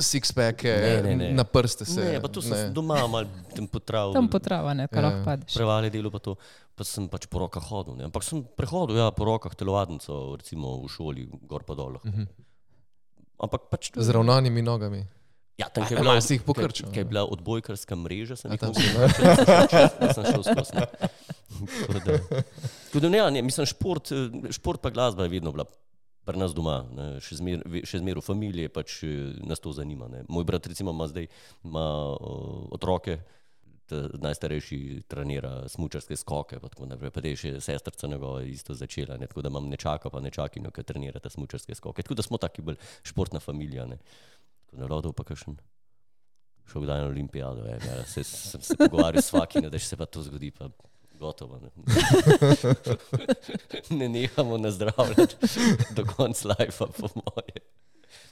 six-pack, Ne, ne, ne. na prste se. Ne, pa to sem ne. doma malo tam potravil. Tam potrava, ne, kar Ja. lahko padeš. prevale delo, pa, to, pa sem pač po rokah hodil. Ne. Ampak sem prehodil ja, po rokah telovadnico, recimo v šoli, gor pa dol. Uh -huh. Ampak pač Z ravnanimi nogami. Ja, tam, je bila, si jih pokrčil, Kaj je bila odbojkarska mreža, sem jih tam jaz sem šel skozi. Tako da, ne, ne, mislim, šport, eh, šport pa glasba je vedno bila. Pri nas doma, ne, še zmer- zmeraj v familiji, pač eh, nas to zanima. Ne. Moj brat, recimo, ima zdaj ima, uh, otroke, ta najstarejši trenira smučarske skoke, pa tako naprej. Pa te še sestrca njegova isto začela, ne, tako da imam nečaka, pa nečakinjo, ki trenirata smučarske skoke. Tako da smo taki bolj športna familija. Ne. Tako da rodov pa kakšen. Šel kdaj na olimpijado, je, ja, se, sem se pogovarjal s vsakim, da se pa to zgodi, pa gotovo. Ne, <laughs> ne nehamo nazdravljati do konca lajfa, po moje.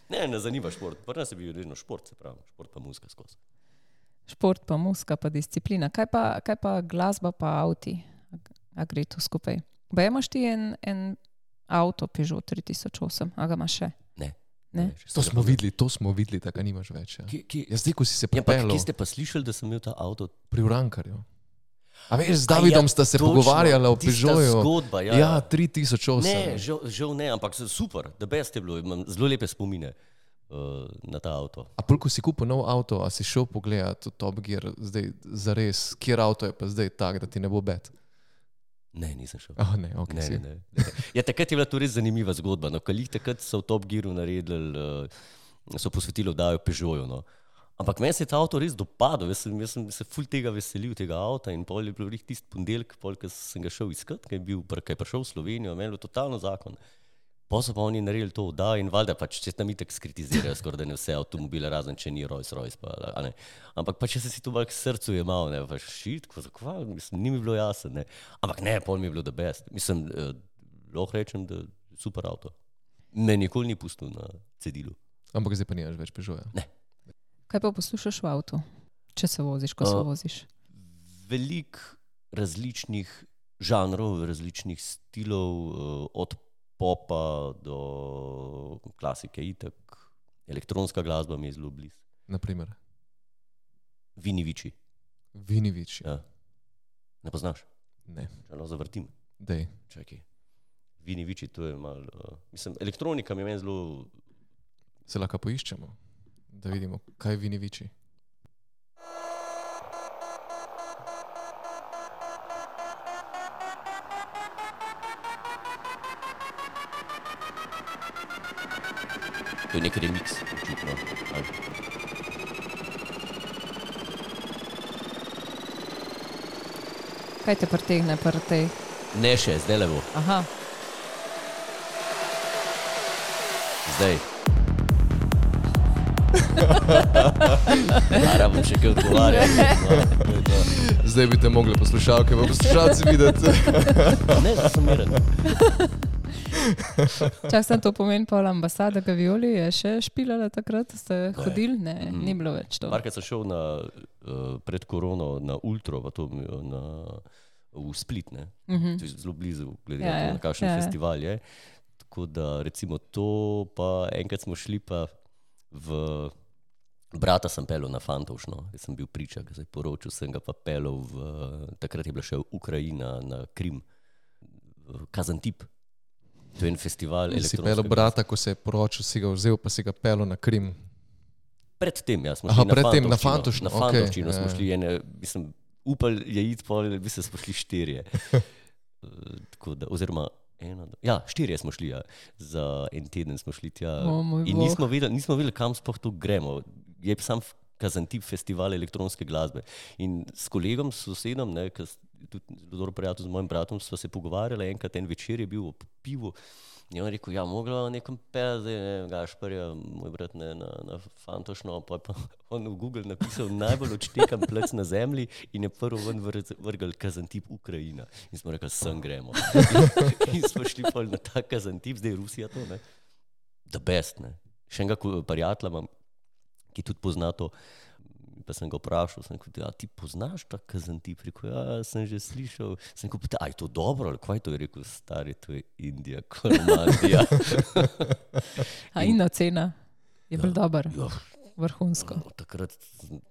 Ne, ne zanima šport. Prvi nas je bil vedno šport, se pravi, šport pa muska skozi. Šport, pa muska, pa disciplina. Kaj pa, kaj pa glasba, pa avti? A gre to skupaj? Pa imaš ti en, en avto, Peugeot 3008, a ga imaš še? Ne. To smo videli, to smo videli, tako nimaš več. Ja. Kje, kje, Ja, zdaj, ko si se ja, pa, pripeljal kje ste pa slišali, da sem imel ta avto? pri Urankarju. A veš, z A Davidom ja, sta se točno, pogovarjala o Peugeotu. Zgodba, ja, Ja, ja. 3008. Ne, žal, žal ne, ampak super, da best je bilo, imam zelo lepe spomine uh, na ta avto. A pol, ko si kupil nov avto, a si šel pogledat Top Gear, zdaj za res, kjer avto je pa zdaj tak, da ti ne bo bed? Ne, nisem šel. Oh, ne, okay, Ne, si. ne, ne. Ja, takrat je bila to res zanimiva zgodba. No, Kalih takrat so v Top Gearu naredili, uh, so posvetili oddajo Peugeotu. No. Ampak meni se je ta avto res dopadel, jaz sem, jaz sem se ful tega veselil, tega avta in pol je bil res tisti ponedeljek, pol, ko sem ga šel iskat, ki je, bil, ko je prišel v Slovenijo, imel je totalno zakon. Pa so pa oni naredili to oddajo in valjda pač, če tam itek skritizirajo, skoraj da ne vse avtomobile, razen če ni Rolls Royce. Pa, a ne. Ampak pa če se si to malo k srcu jemal, ne, pač šit, ko zakva, mislim, ni mi bilo jasno. Ne. Ampak ne, pol mi je bilo the best. Mislim, eh, lahko rečem, da je super avto. Me nikoli ni pustil na cedilu. Ampak zdaj pa nimaš več Peugeota. Kaj pa poslušaš v avtu, če se voziš, ko se A, voziš? Veliko različnih žanrov, različnih stilov, eh, od popa do klasike, itek. Elektronska glasba mi je zelo blizu. Naprimer, Vini viči. Vinivič. Ja. Ne poznaš? Ne, Če lahko zavrtim. dej. Čakaj. Vini viči, to je malo. Uh, mislim, elektronika mi je meni zelo. Se lahko poiščemo, da vidimo, kaj je Viniviči. To je nek remix, očitno. Kaj te pretegne, prtej? Ne še, zdaj le bo. Aha, Zdaj. <laughs> Ara bom še kaj to. Zdaj bi te mogli poslušalke in poslušalci videti. <laughs> Ne, zdaj sem miren. <laughs> čak sem to pomen, pol ambasada Gavioli je še špilala takrat, ste hodili? Ne, Mhm. ni bilo več to. Parkrat sem šel na, uh, pred korono na Ultro, pa to, na, v Split, ne? To je zelo blizu, glede Ja, na to, ja, na kakšen ja, ja. festival je. Tako da recimo to, pa enkrat smo šli pa v. Brata sem pelil na Fantovšno, jaz sem bil priča, ki se je poročil, sem ga pa pelil v, takrat je bila še Ukrajina na Krim, Kazantip. To je en festival. Si pel brata, ko se je poročil, si ga vzel, pa si ga pel na Krim. Predtem, ja, smo Aha, šli predtem na na Fantovščino, Na Fantovščino okay, smo ja. šli, ene, mislim, upal je iti, pa bi se smo šli štirje. <laughs> Eh, da, oziroma, ena, dva- ja, štirje smo šli, ja. za en teden smo šli tja. O, moj In bog. nismo vedeli, nismo vedeli, kam sploh to gremo. Je sam Kazantip festival elektronske glasbe. In s kolegom, sosedom, ne, ki je tudi zelo dobro prijatelj z mojim bratom, sva se pogovarjala, enkrat en večer je bil ob pivu. In on je rekel, ja, mogla nekam pel, zdaj ne, Gašparja, moj brat ne, na, na Fantošno, pa je <laughs> on v Google napisal najbolj odštekan plec na zemlji in je prvo ven vrgel Kazantip Ukrajina. In smo rekli, sem gremo. <laughs> in smo šli pol na ta Kazantip, zdaj je Rusija to, ne. The best, ne. Še enega prijatelja imam, ki tudi pozna to. Pa sem ga vprašal, sem rekel, ja, ti poznaš ta kazantip? Rekel, ja, sem že slišal. Sem rekel, "Pa, a je to dobro ali kaj je to? Je rekel, stari, to je Indija, <laughs> Kolumabija. <laughs> A in ocena je bil dober, Ja, vrhunsko. no, takrat,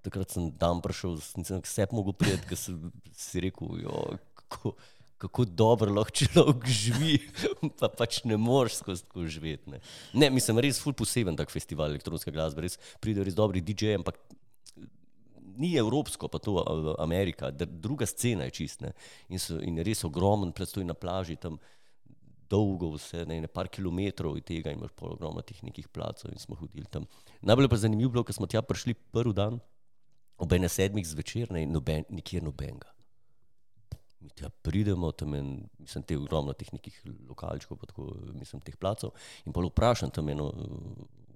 takrat sem tam prišel, nisem vse mogel prijeti, ker sem si rekel, jo, kako, kako dobro lahko človek živi, <laughs> pa pač ne moreš skozi tako živeti. Ne. ne, mislim, res ful poseben tak festival elektronske glasbe, res pridejo res dobri DJ-ji, ampak ni evropsko, pa to Amerika, dr- druga scena je čist. Ne. In, so, in je res ogromen, predstoji na plaži tam. Dolgo vse, ne, ne par kilometrov od tega, imaš pol ogromno teh nekih placov in smo hodili tam. Najbolj je pa zanimivo bilo, ker smo tja prišli prvi dan, ob ene sedmih zvečer, ne, noben, nikjer nobenega. Mi tja pridemo, tam je, mislim, te ogromno teh nekih lokalčkov, pa tako, mislim, teh placov. In pa vprašam tam eno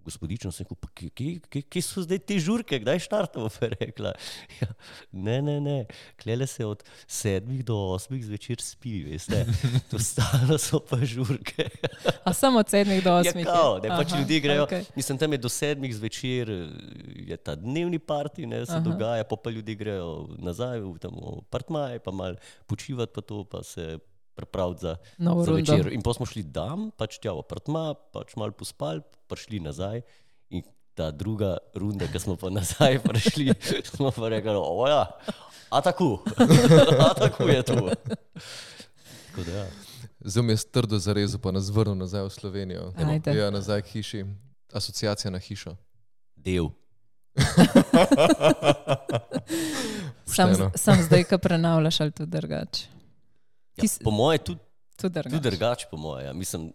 gospodično, sem rekel, "Pa kje, kje, kje, so zdaj te žurke, kdaj štartamo? <laughs> Rekla, ja, ne, ne, ne, klele se od sedmih do osmih zvečer spi, veste, to stalo so pa žurke. A samo od sedmih do osmih. Ja, kao, ne, pač ljudje grejo. Okay. Mislim, tam je do sedmih zvečer, eh, je ta dnevni parti, ne, se Aha. Dogaja, pa, pa ljudje grejo nazaj v tam v partmaje, pa mal počivati, pa to pa se pripraviti za, Novo za rundo. večer. In pa smo šli tam, pač tja v partma, pač mal pospali, prišli nazaj. In ta druga runda, ki smo pa nazaj prišli, <laughs> smo pa rekli, oja, a tako, <laughs> a tako je to. Tako da, ja. Zdaj mi je trdo zarezal, pa nas vrnil nazaj v Slovenijo. Ajde. Ja, nazaj k hiši. Asociacija na hišo. del. <laughs> Sam, sam zdaj, ko prenavljaš, ali tudi drugače. Ja, po moje tudi Tudi Tudi drugače. drugače, po mojem. Ja. Mislim,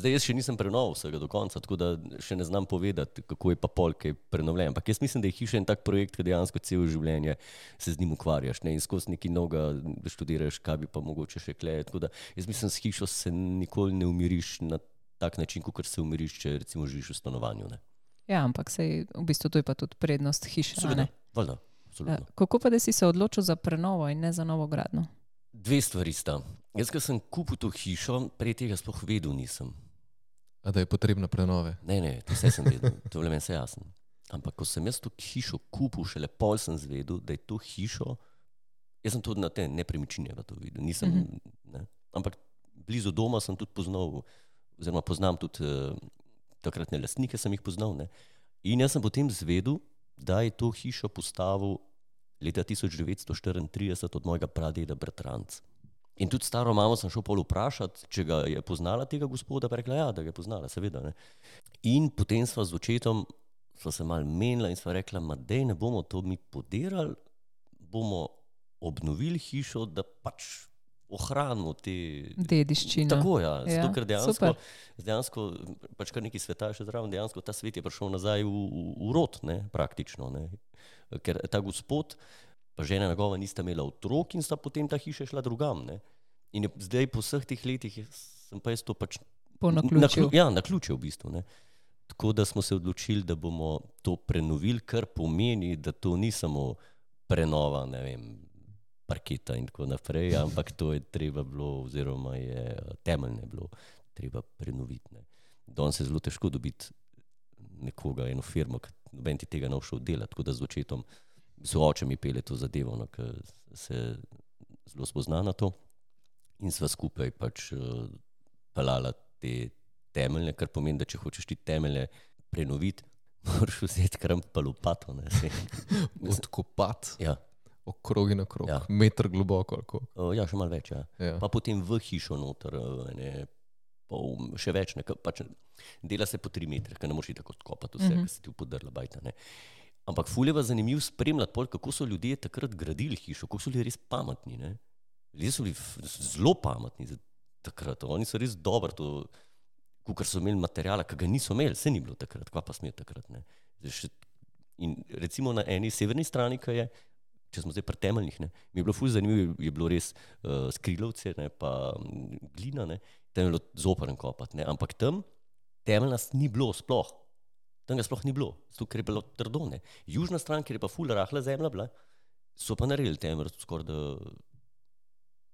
Zdaj, jaz še nisem prenoval vsega do konca, tako da še ne znam povedati, kako je pa pol, kaj je prenovljen. Ampak jaz mislim, da je hiša en tak projekt, ki dejansko celo življenje se z njim ukvarjaš ne? in skozi neki novega študiraš, kaj bi pa mogoče še kleje. Tako da jaz mislim, s hišo se nikoli ne umiriš na tak način, kot se umiriš, če recimo živiš v stanovanju. Ne? Ja, ampak sej, v bistvu to je pa tudi prednost hiše. Seveda, valjda, Ja, absolutno. Kako pa, da si se odločil za prenovo in ne za novo gradno? Dve stvari sta. Jaz, ko sem kupil to hišo, prej tega sploh vedel nisem. A da je potrebna prenove. Ne, ne, to vse sem vedel, to je meni vse jasno. Ampak ko sem jaz to hišo kupil, šele pol sem zvedel, da je to hišo, jaz sem tudi na te nepremičnine to videl, nisem, mm -hmm. ne. ampak blizu doma sem tudi poznal, oziroma poznam tudi uh, takratne lastnike, sem jih poznal. Ne. In jaz sem potem zvedel, da je to hišo postavil leta 1934 od mojega pradeda Bratranca. In tudi staro mamo sem šel pol vprašati, če ga je poznala tega gospoda, pa je rekla, ja, da ga je poznala, seveda. Ne. In potem sva z očetom, sva se mal menila in sva rekla, da ne bomo to mi podirali, bomo obnovili hišo, da pač ohranimo te Dediščina. Tako ja, Ja, zato, ker dejansko, super. dejansko pač kar nekaj sveta še zraven, dejansko ta svet je prišel nazaj v, v, v rod, ne, praktično. Ne. Ker ta gospod, pa žena njegova nista imela otrok in sta potem ta hiša šla drugam. Ne? In je, zdaj po vseh teh letih sem pa jaz to pač Po naključju. Ja, na ključe v bistvu. Ne. Tako da smo se odločili, da bomo to prenovili, kar pomeni, da to ni samo prenova, ne vem, parketa in tako naprej, <laughs> ampak to je treba bilo, oziroma je temeljne bilo treba prenoviti. Ne. Danes je zelo težko dobiti nekoga, eno firmo, ki noben ti tega ne bo šel delati. Tako da z očetom, z očem mi pele to zadevo, no, ker se zelo spozna na to in sva skupaj pač uh, pelala te temelje, kar pomeni, da če hočeš ti temelje prenoviti, <laughs> moraš vzeti kram pa lopato. ne, saj. <laughs> Odkopati Ja, okrog in okrog, Ja. meter globoko. uh, ja, še malo več. Ja. Ja. Pa potem v hišo noter, eh, ne, pol, še več, ne, pač dela se po tri metre, ker ne moreš tako odkopati vse, mm -hmm. ker se ti upodrla bajta. Ne. Ampak fuleva zanimivo spremljati, pol, kako so ljudje takrat gradili hišo, kako so bili res pametni. Ne. Ljudje so bili zelo pametni takrat, oni so res dobro to, kar so imeli materijala, ki ga niso imeli, se ni bilo takrat, kva pa smo takrat. Ne. Zdaj še- In recimo na eni severni strani, ki je, če smo zdaj pri temeljnih, ne, mi je bilo fulj zanimivo, je bilo res uh, skrilovce, ne, pa glina, ne, tam je bilo zoprn kopati, ne, ampak tam temeljna ni bilo sploh. Tam ga sploh ni bilo, zato ker je bilo trdo. Ne. Južna stran, kjer je pa fulj rahla zemlja bila, so pa naredili temelj skoraj da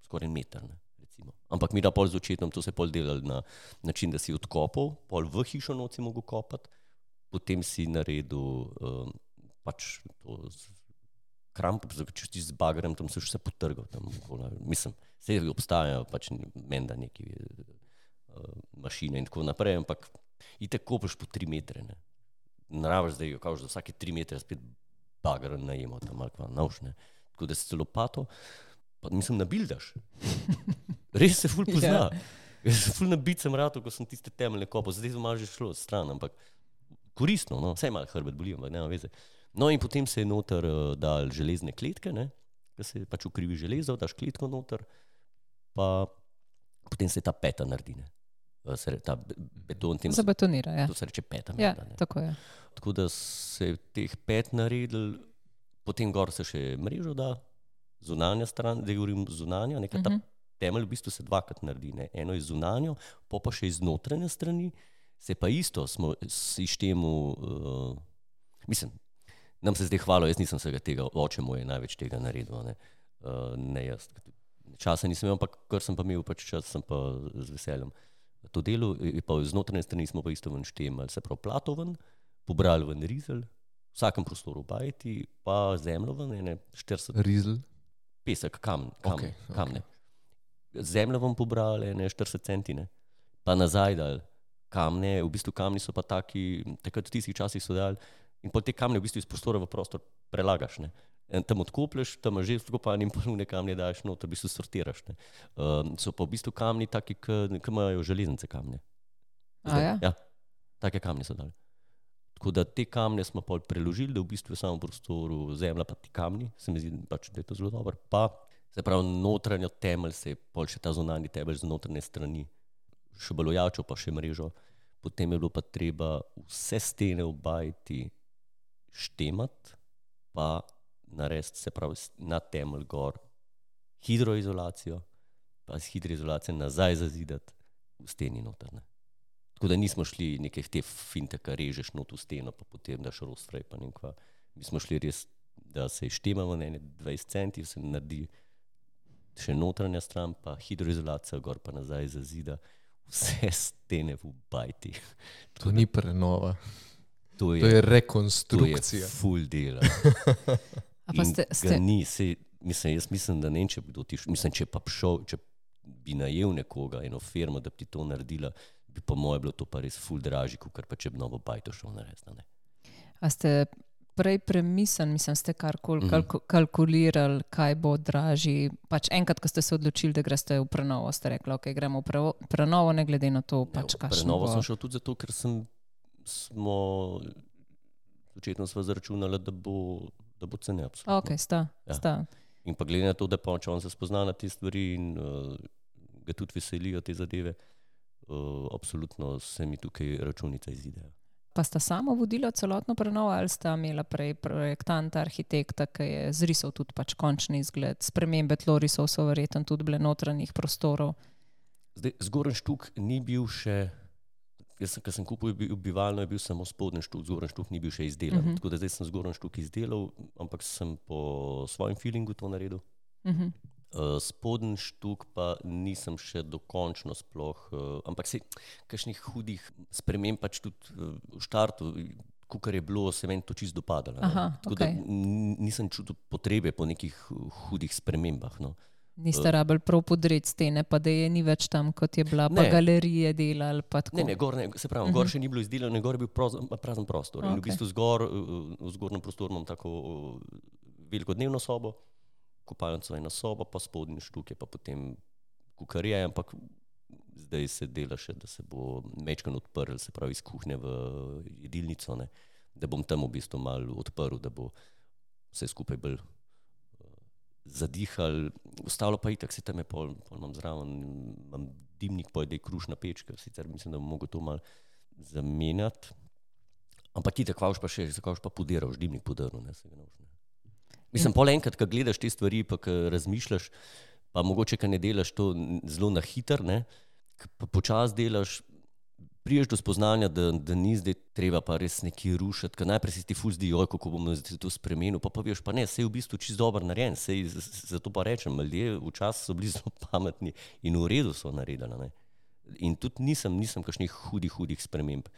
skoraj en meter. Ne, recimo. Ampak mi da pol z očetom, to se pol delali na način, da si odkopal, pol v hišo noci mogel kopati, potem si naredil um, pač to z kramp, če si z bagrem, tam se vse potrgal. Tam, mislim, vse obstajajo pač menda neki uh, mašine in tako naprej, ampak in tako kopiš po tri metre. Ne. Narava zdaj jo kaže, da vsake tri metre spet bagr najemo tam ali kva naušne. Tako da si celo pato, pa mislim, nabildaš. <laughs> Res se ful pozna. Ja. Jaz sem ful nabit sem rado, ko sem tiste temeljne kopal, zdaj sem malo že šlo stran, ampak koristno, no, vse malo hrbet boli, ampak nema veze. No in potem se je noter uh, dal železne kletke, ne, da se pač ukrivi železo, daš kletko noter, pa potem se ta peta naredi, ne. Eh, ta be- beton, tem, Zabetonira. Ja. to se reče peta. Ja, menda, tako je. Tako da se je teh pet naredil, potem gor se še mrežo da, zunanja stran, zdaj govorim zunanja, nekaj ta Mhm. temelj v bistvu se dvakrat naredi. Ne. Eno je zunanjo, pa pa še iz notranje strani, se pa isto smo sistemu, uh, mislim, nam se zdaj hvalo, jaz nisem vsega tega, oče moj je največ tega naredil, ne, uh, ne jaz. Časa nisem imel, ampak kar sem pa imel, pač čas sem pa z veseljem to delo, je pa z notranje strani smo pa isto ven štemali, se pravi platoven, pobrali ven rizel, v vsakem prostoru bajti, pa zemljo ven, ene 40 Rizel. pesek, kam, kam, Okej, okay, kamne. Zemljo vam pobrali, ne 40 centine, pa nazaj dal kamne, v bistvu kamni so pa taki, takrat v tistih časih so dali in pol te kamne v bistvu iz prostora v prostor prelagaš. Ne. Tam odkoplješ, tam imaš že skopan in polne kamne daš noter, v bistvu sortiraš. Ne. Um, so pa v bistvu kamni taki, ki imajo železnice kamne. A ja? ja, take kamne so dali. Tako da te kamne smo pol preložili, da v bistvu je samo v prostoru zemlja, pa ti kamni, se mi zdi, pač, da je to zelo dobro. Pa se pravi, notranjo temelj se je pol še ta zunanji temelj z notranje strani, še balojačo, pa še mrežo. Potem je bilo pa treba vse stene obajti štemat, pa narediti, se pravi, na temelj gor hidroizolacijo, pa z hidroizolacijo nazaj zazidati v steni notrne. Tako da nismo šli neke te finte, ki režeš not v steno, pa potem daš rostrej. pa ne kva. Mi smo šli res, da se štemamo na ene 20 centi, se naredi še notranja stran, pa hidroizolacija gor pa nazaj zazida vse stene v bajti. <laughs> To ni prenova, To je, to je to je rekonstrukcija. full dela. <laughs> Ste, ste, Ni, sej, mislim, jaz mislim, da ne vem, če bi kdo ti šel. Mislim, če pa bi šel, če bi najel nekoga, eno firmo, da bi ti to naredila, bi po mojem bilo to pa res full dražji, kot pa če bi novo bajto šel narediti. a ne. a ste prej premislili, mislim, ste karkoli Mhm. kalku, kalkulirali, kaj bo dražji. Pač enkrat, ko ste se odločili, da greste v prenovo, ste rekli, ok, gremo v prevo- prenovo, ne glede na to, pač kakšno Prenovo bo. sem šel tudi zato, ker sem, smo očetno sva zaračunala, da bo, da bo cene absolutno. Ok, sta, Ja. sta. In pa glede na to, da pa če on se spozna na te stvari in uh, ga tudi veselijo te zadeve, uh, absolutno se mi tukaj računice izidejo. Pa sta sama vodila celotno prenovo ali sta imela prej projektanta, arhitekta, ki je zrisal tudi pač končni izgled, spremembe tlorisov so verjetno tudi bile notranjih prostorov. Zdaj, zgoren štuk ni bil še. Jaz, sem, ko sem kupil bi- bivalno, je bil samo spodnji štuk, zgoren štuk ni bil še izdelan. Uh Mhm. -huh. Tako da zdaj sem zgoren štuk izdelal, ampak sem po svojem feelingu to naredil. Uh -huh. Uh, spodnji štuk pa nisem še dokončno sploh, uh, ampak se kakšnih hudih sprememb pač tudi uh, v štartu, kar je bilo, se meni to čisto dopadalo. Aha, Tako da okej. n- nisem čutil potrebe po nekih uh, hudih spremembah. No. Niste rabili prav podreti stene, pa da je ni več tam, kot je bila, pa Ne. galerije delali. pa tako. Ne, ne, gor, ne, se pravi, gor še ni bilo izdelano, gor je bil proz, prazen prostor. In v bistvu zgor, uh, v zgornjem prostoru imam tako uh, veliko dnevno sobo, kopalnico ena soba, pa spodnji štuk je pa potem kukarija, ampak zdaj se dela še, da se bo mečkan odprl, se pravi iz kuhinje v jedilnico, ne, da bom tam v bistvu malo odprl, da bo vse skupaj bolj uh, zadihal, ostalo pa itak, se tam je pol, pol imam zraven, imam dimnik, pojde krušna pečka, sicer mislim, da bom mogel to malo zamenjati. Ampak ti tako pa še, zakaj pa podiral, dimnik podaril, ne se ga ne. Mislim, pol enkrat, ko gledaš te stvari, pa ko razmišljaš, pa mogoče, ko ne delaš to zelo na hiter, ne, pa počasi delaš, priješ do spoznanja, da, da ni zdaj treba pa res nekaj rušiti, ker najprej si ti ful zdi, oj, kako bomo zdaj to spremenili, pa pa veš, pa ne, sej v bistvu čist dober narejen, sej z- z- zato pa rečem, ljudje včasih so bili <laughs> zelo pametni in v redu so naredili. Ne. In tudi nisem, nisem kakšnih hudih, hudih sprememb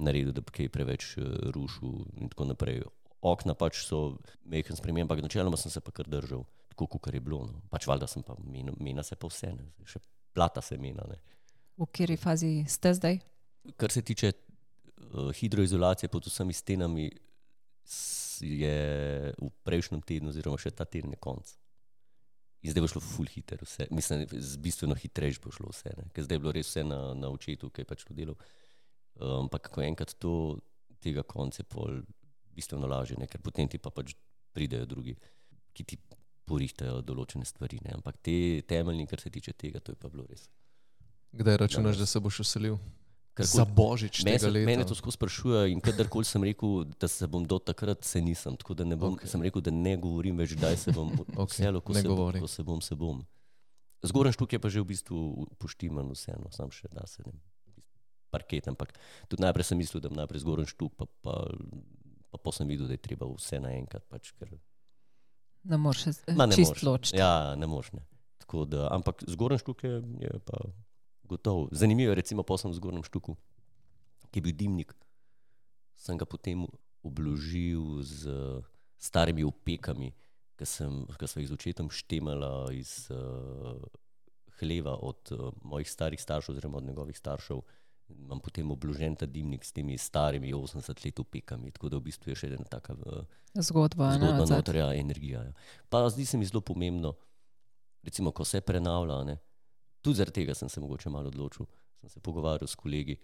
naredil, da bi kaj preveč uh, rušil in tako naprej. Okna pač so mehko spremembe, ampak načeloma sem se pa kar držal, tako kot je bilo. No. Pač valjda sem pa, mena, mena se pa vse, ne. še plata se mena. Ne. V kateri fazi ste zdaj? Kar se tiče uh, hidroizolacije pod vsemi stenami, je v prejšnjem tednu, oziroma še ta teden je konc. In zdaj bo šlo ful hiter, vse. mislim, z bistveno hitrejš bo šlo vse. Ne? Ker zdaj je bilo res vse na, na očetu, ki je pač to delal. Uh, Ampak ko enkrat to, tega konca je pol bistveno lažje, ne? ker potem ti pa pač pridejo drugi, ki ti porihtajajo določene stvari. Ne? Ampak te temeljni, kar se tiče tega, to je pa bilo res. Kdaj računaš, da se boš uselil? Karkoli- Za božič Mene, tega se, mene leta. to skozi sprašuje in kadarkoli sem rekel, da se bom do takrat, se nisem. Tako da ne bom, okay. sem rekel, da ne govorim več, kdaj se bom <laughs> Okej, vselil, ko, ne se bom- ko se bom, se bom. Zgoren štuk je pa že v bistvu poštiman, vseeno, sam še da se ne. Parket, ampak tudi najprej sem mislil, da bom najprej zgoren štuk, pa, pa, pa, pa sem videl, da je treba vse naenkrat. Pač, ker, Ne moreš se ne ločiti. Ja, ne moreš. Ne. Tako Da, ampak zgoren štuk je, je pa gotov. Zanimivo je, recimo, posem v zgornjem štuku, ki je bil dimnik. Sem ga potem obložil z starimi opekami, ki sem jih z očetom štemala iz uh, hleva od uh, mojih starih staršev, oziroma od njegovih staršev. Imam potem obložen ta dimnik s temi starimi 80 let opekami, tako da v bistvu je še ena taka uh, Zgodba. zgodba noter, ja, energija. Ja. Pa zdi se mi zelo pomembno, recimo, ko se prenavlja. Ne, tudi zaradi tega sem se mogoče malo odločil. Sem se pogovarjal s kolegi,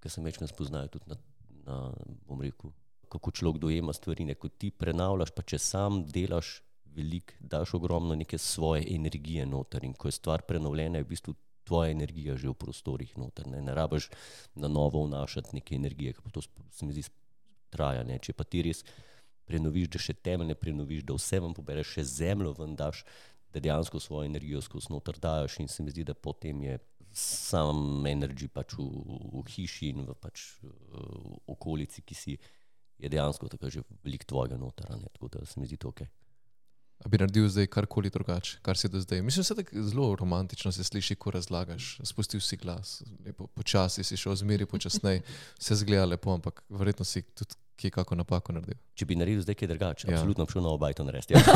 ki se večkrat spoznajo tudi na, na bom rekel, kako človek dojema stvari. Ne, ko ti prenavljaš, pa če sam delaš veliko, daš ogromno neke svoje energije noter in ko je stvar prenovljena, je v bistvu tvoja energija že v prostorih noter. Ne, ne rabiš na novo vnašati neke energije, ker to se mi zdi traja. Ne. Če pa ti res prenoviš, da še temelje prenoviš, da vse vam pobereš, še zemljo ven daš, da dejansko svojo energijo skozi noter daš in se mi zdi, da potem je sam energy pač v, v hiši in v pač v okolici, ki si je dejansko tako že veliko tvojega noter, a ne, tako da se mi zdi to ok. A bi naredil zdaj karkoli drugače, kar si do zdaj? Mislim, da se zelo romantično se sliši, ko razlagaš. Spustil si glas, lepo, počasi si šel, zmeri počasneje, <laughs> vse zgleda lepo, ampak verjetno si tudi kje kako napako naredil. Če bi naredil zdaj kaj drugače, Ja. absolutno bi šel na obajto narediti. Ja. <laughs>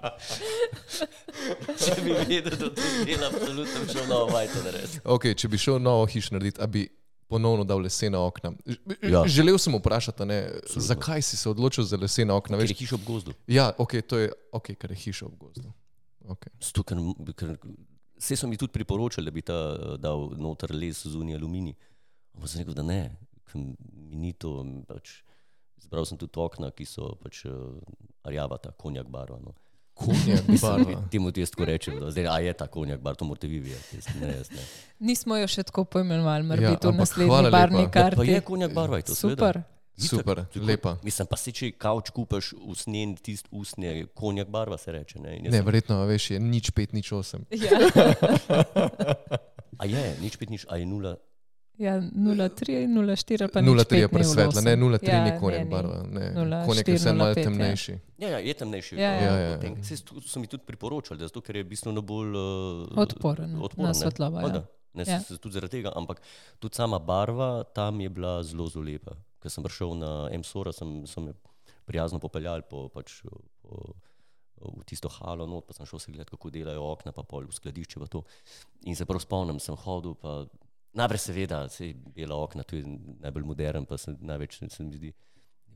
<laughs> Če bi vedel, da to dela, absolutno bi šel na obajto narediti. Okay, če bi šel novo hišo narediti, a bi ponovno dal lesena okna. Ž- Ja. Želel sem vprašati, ne, zakaj si se odločil za lesena okna? Ker je hiša ob gozdu. ja, ok, to je ok, ker je hiša ob gozdu. Okay. Zato, ker, ker, vse so mi tudi priporočali, da bi ta dal noter les zunaj aluminij. Ampak sem rekel, da ne, mi ni to. Pač, Zbral sem tudi okna, ki so pač uh, rjavata, konjak barva. No. Konjak barva. Temu ti jaz tako rečem, da zdaj, a je ta konjak bar, to morate vi videti. Jaz Ne, jaz ne. Nismo jo še tako poimenovali, mora Ja, v ampak naslednji barni lepa. karti. Pa je konjak barva, je to seveda. Super. Itak, Super, tako- lepa. Mislim, pa si če kavč kupaš usnjen, tist usnje, konjak barva se reče. Ne, Ne, sem- verjetno, veš, je nič pet, nič osem. Ja, <laughs> a je, nič pet, nič, a je nula. Ja 0,3 in 0,4 pa 0,3 je nič pet, ni presvetla, ne 0,3 Ja, ni ne, ni. barva. Ne. 0,4, Konjak je vse malo 0,5, ja. temnejši. Ja, ja, je temnejši. Ja, ja. Ja, ja, ja. Saj to so mi tudi priporočali, da zato, ker je bistveno bolj uh, Odporen na ne. svetlobo, ja. Ne, Ja. ja. Tudi zaradi tega, ampak tudi sama barva tam je bila zelo, zelo lepa. Ker sem prišel na MSOR, sem, sem me prijazno popeljal po, pač, po, v tisto halo, not, pa sem šel se gledati, kako delajo okna, pa pol v skladišče. In se prav spomnim, sem hodil, pa najprej seveda, se bela okna, to je najbolj modern, pa se največ se mi zdi.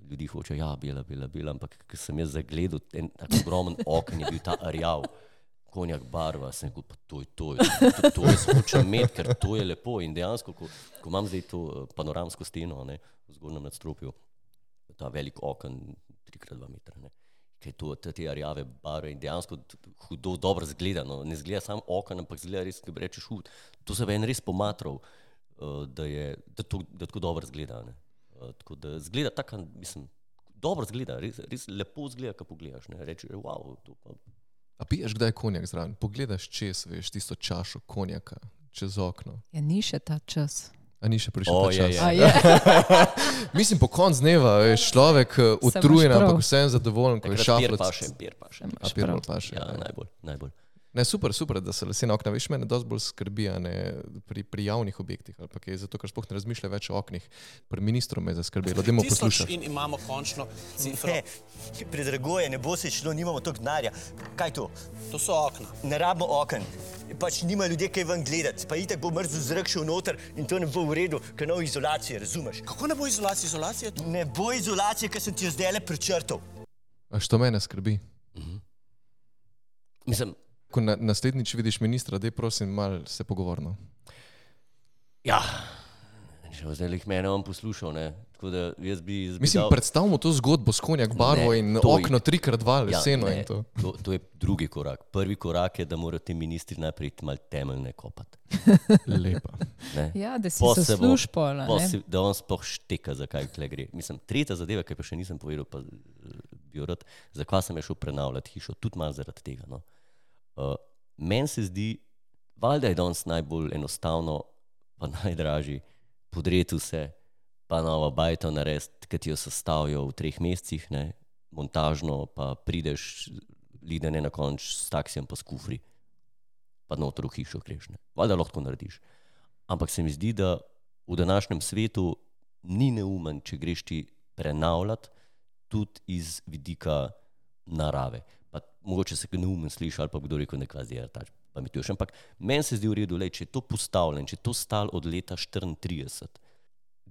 Ljudi hoče, ja, bela, bela, bela, ampak ko sem jaz zagledal en tak ogromen oken, je bil ta arjav, konjak barva, sem rekel, pa to je to, to, to jaz hočem imeti, ker to je lepo. In dejansko, ko, ko imam zdaj to eh, panoramsko steno ne, v zgornjem nadstropju, ta velik oken, 3x2 metra. Kaj je to, te, arjave barve in dejansko hudo dobro zgleda. No. Ne zgleda samo okno, ampak zgleda res, ki bi rečeš, hud. To se je en res pomatral, uh, da, je, da, to, da tako dobro zgleda. Ne. Uh, tako da zgleda tako, mislim, dobro zgleda, res, res lepo zgleda, ko pogledaš. Ne. Rečeš, wow, to pa A piješ kdaj konjak zraven? Pogledaš čez, veš, tisto čašo konjaka čez okno. Ja, ni še ta čas. A ni še prišel O, ta je, čas? je. Je? <laughs> Mislim, po koncu dneva veš, človek eh, utrujen, ampak vsem zadovoljen, ko je takrat pir šaflo. paše, pir paše. A pir paše. Ja, ja. najbolj, najbolj. Ne, super, super, da so lesena okna. Veš, mene dosti bolj skrbi a ne, pri, pri javnih objektih, ali pa kaj, zato ker sploh ne razmišlja več o oknih. Pri ministru me je zaskrbelo, da Tisoč poslušaš. in imamo končno cifro. Ne, predrago je, ne bo se šlo, nimamo toliko denarja. Kaj to? To so okna. Ne rabimo oken. Pač nima ljudje kaj ven gledati, pa itek bo mrzel zrak šel noter in to ne bo v redu, ker no izolacije, razumeš? Kako ne bo izolacija? Izolacija je to. Ne bo izolacije, ker sem ti jo zdaj le prečrtal. A što mene skrbi? Mislim, Ko na, naslednjič vidiš ministra, dej prosim, malo se pogovorno. ja, bo zdaj jih mene on poslušal, ne. Tako da jaz bi. Jaz bi Mislim, dal- predstavimo to zgodbo s konjak barvo Ne, in to je- okno 3x2 leseno ne, in to. to. To je drugi korak. Prvi korak je, da morajo ti ministri najprej malo temeljne kopati. <laughs> Lepa. ne. Ja, da si se bo- zasluž pola. pol ne. si- Da on sploh šteka, zakaj tle gre. Mislim, tretja zadeva, ki pa še nisem povedal, pa eh, bi jo rad, zakaj sem je šel prenavljati hišo, tudi malo zaradi tega. No. Uh, Meni se zdi, valjda je danes najbolj enostavno, pa <laughs> najdražji, podreti vse, pa novo bajto narediti, ki ti jo sestavijo v treh mesecih, ne, montažno, pa prideš, lidene na konč s taksijem pa s kufri, pa noter v hišo greš. Ne. Valjda lahko narediš. Ampak se mi zdi, da v današnjem svetu ni neumen, če greš ti prenavljati tudi iz vidika narave. Pa, mogoče se neumen sliši ali pa kdo rekel, da je zdaj tač pametuješ. Ampak meni se zdi v redu, lej, če je to postavljeno, če je to stal od leta 34,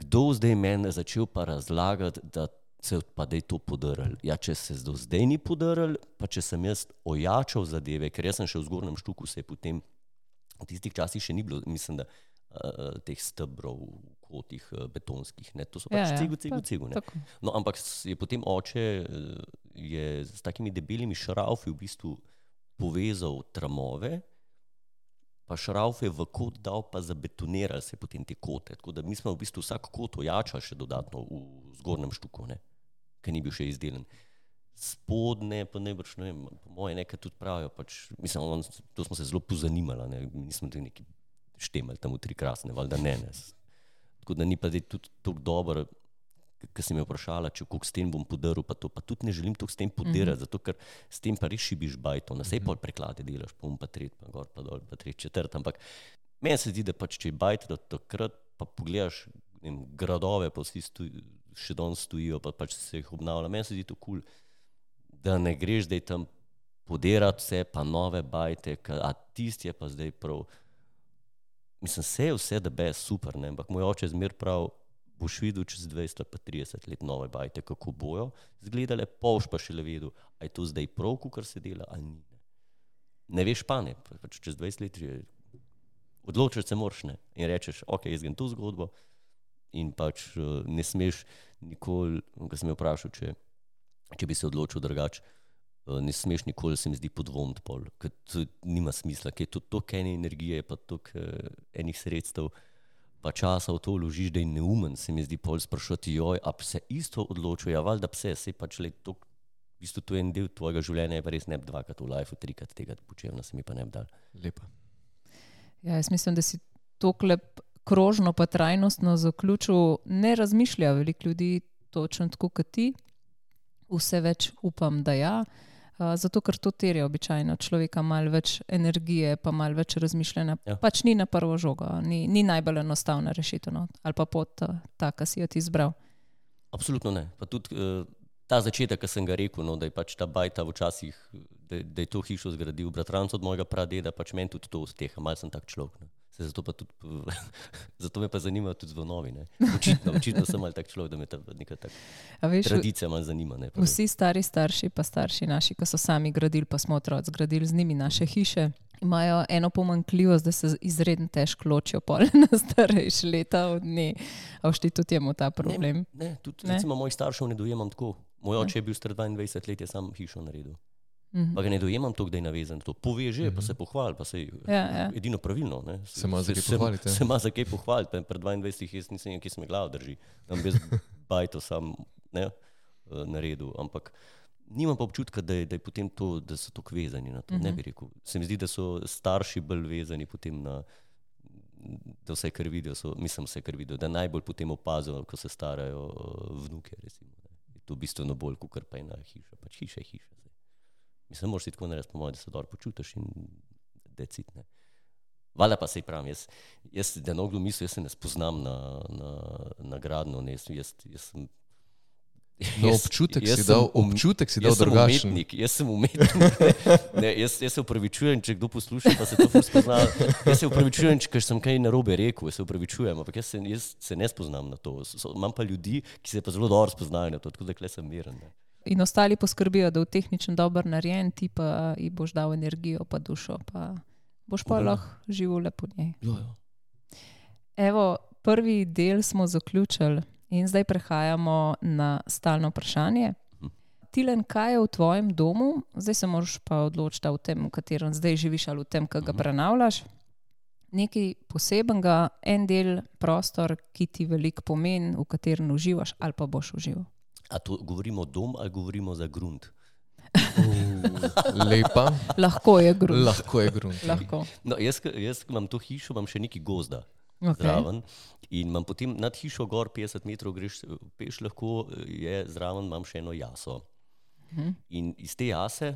kdo zdaj meni začel pa razlagati, da se pa da je to podaril. Ja, če se do zdaj ni podaril, pa če sem jaz ojačal zadeve, ker jaz sem še v zgornjem štuku, se je potem v tistih časih še ni bilo, mislim, da uh, teh stebrov, kotih uh, betonskih, ne, to so pač cegu, cegu, pa cegu. tako. No, ampak je potem oče eh, je s takimi debelimi šraufi v bistvu povezal tramove, pa šraufe v kot dal, pa zabetoniral se potem te kote. Tako da mi smo v bistvu vsak kot ojačali še dodatno v zgornjem štuku, ne, ki ni bil še izdelan. Spodne, pa najbrž ne vem, po moje nekaj tudi pravijo. Pač, mislim, on, to smo se zelo pozanimali, ne, nismo tudi neki štemelj tam v tri krasne, valjda ne. ne. Tako da ni pa zdaj tudi tako dobro, ki si me vprašala, če koliko sten bom podaril, pa to pa tudi ne želim toliko sten podirati, mm -hmm. zato ker s tem pa res šibiš bajto, na sej pol preklade delaš, pom pa tret, pa gor, pa dol, pa tret, četrt, ampak meni se zdi, da pač če je bajt, da takrat pa pogledaš vem, gradove, pa vsi stoj, še danes stojijo, pa pač se jih obnavlja, meni se zdi to kul, cool, da ne greš zdaj tam podirati vse, pa nove bajte, a tisti je pa zdaj prav. Mislim, vse je vse, da be super, ne? ampak moj oče zmer prav, boš videl čez 20 ali pa 30 let nove bajte, kako bojo izgledale, poš pa še le vedel, a je to zdaj prav, kar se dela, ali ni. Ne, veš pa ne, pa- pač čez 20 let je, odločiti se moraš ne in rečeš, ok, jaz grem to zgodbo in pač eh, ne smeš nikoli, ko sem jo vprašal, če, če bi se odločil drugače, Uh, ne smeš nikoli, se mi zdi, podvomiti pol, ker to nima smisla, ker je to toliko ene energije, pa toliko uh, enih sredstev, pa časa v to vložiš, da je neumen, se mi zdi, pol sprašati, joj, a se isto odločijo, ja, valjda pse, se pač le to, v bistvu to je en del tvojega življenja, je pa res ne bi dvakrat v life, trikrat tega počel, no se mi pa ne bi dal. Lepa. Ja, jaz mislim, da si tokle krožno pa trajnostno zaključil. Ne razmišlja veliko ljudi točno tako kot ti. Vse več upam, da ja. Uh, zato, ker to terja običajno človeka malo več energije, pa malo več razmišljanja. Ja. Pač ni na prvo žogo, ni, ni najbolj enostavna rešitev, no. ali pa pot uh, ta, ki si jo ti izbral. Absolutno ne. Pa tudi uh, ta začetek, ki sem ga rekel, no, da je pač ta bajta včasih, da, da je to hišo zgradil bratranec od mojega pradeda, pač meni tudi to usteha, mal sem tak človek. Ne. Se zato, tudi, <laughs> zato me pa zanimajo tudi zvonovi. ne. Očitno, očitno sem mal tak človek, da me ta neka tak Veš, tradicija malo zanima. Ne, pa Vsi stari starši, pa starši naši, ki so sami gradili, pa smo otroci zgradili z njimi naše hiše, imajo eno pomankljivost, da se izredno težko ločijo <laughs> na starejše leta od nje. A všti tudi imamo ta problem. Ne, ne tudi Ne? recimo mojih staršev ne dojemam tako. Moj oče je bil star 22 let, je sam hišo naredil. Mhm. Pa ga ne dojemam tako, da je navezan na to. Pove že, pa se pohvali, pa se je Ja, ja. edino pravilno. Ne. Se ima za kaj se- pohvaliti, ja. Se ima za kaj pohvaliti. Pred 22 jaz nisem, ki se mi glava drži. Tam bi jaz <laughs> bajto sam ne, eh, naredil. Ampak nimam pa občutka, da, je, da, je potem to, da so tako vezani na to. Ne bi rekel. Se mi zdi, da so starši bolj vezani potem na. Da vse, kar vidijo, so, mislim, vse, kar vidijo, da najbolj potem opazijo, ko se starajo uh, vnuke. Recimo, ne. je to bistveno bolj, kot pa ena hiša. Pač hiša je hiša. Mislim, moraš si tako narediti, po mojem, da se dobro počutiš in decitne. Vala pa se pravim, jaz, jaz da mnogo misli, jaz se ne spoznam na, na, na gradno. Ne, jaz, jaz, jaz sem, No, jaz- občutek jaz si sem dal, um- občutek si dal Jaz sem drugačen. umetnik, jaz sem umetnik. Ne, jaz, jaz se upravičujem, če kdo posluša, pa se to spozna. Jaz se upravičujem, če sem kaj narobe rekel, jaz se upravičujem, ampak jaz se, jaz se ne spoznam na to. So, imam pa ljudi, ki se pa zelo dobro spoznajo na to, tako da sem miren. Ne. In ostali poskrbijo, da je tehnično dobro narejen, ti pa ji boš dal energijo, pa dušo, pa boš pa lahko živel lepo v njej. Jo, jo. Evo, prvi del smo zaključili in zdaj prehajamo na stalno vprašanje. Tilen, kaj je v tvojem domu, zdaj se moraš pa odločiti, v tem, v katerem zdaj živiš, ali v tem, ki ga prenavljaš. Nekaj posebenega, en del, prostor, ki ti veliko pomeni, v katerem uživaš, ali pa boš užival. A to govorimo dom ali govorimo za grunt? Lepa, Lahko je grunt. lahko je grunt. Lahko. No, jaz, jaz imam to hišo, imam še nekaj gozda. Okay. zraven. In imam potem nad hišo gor 50 metrov, greš eh, peš, lahko eh, je zraven, imam še eno jaso. In iz te jase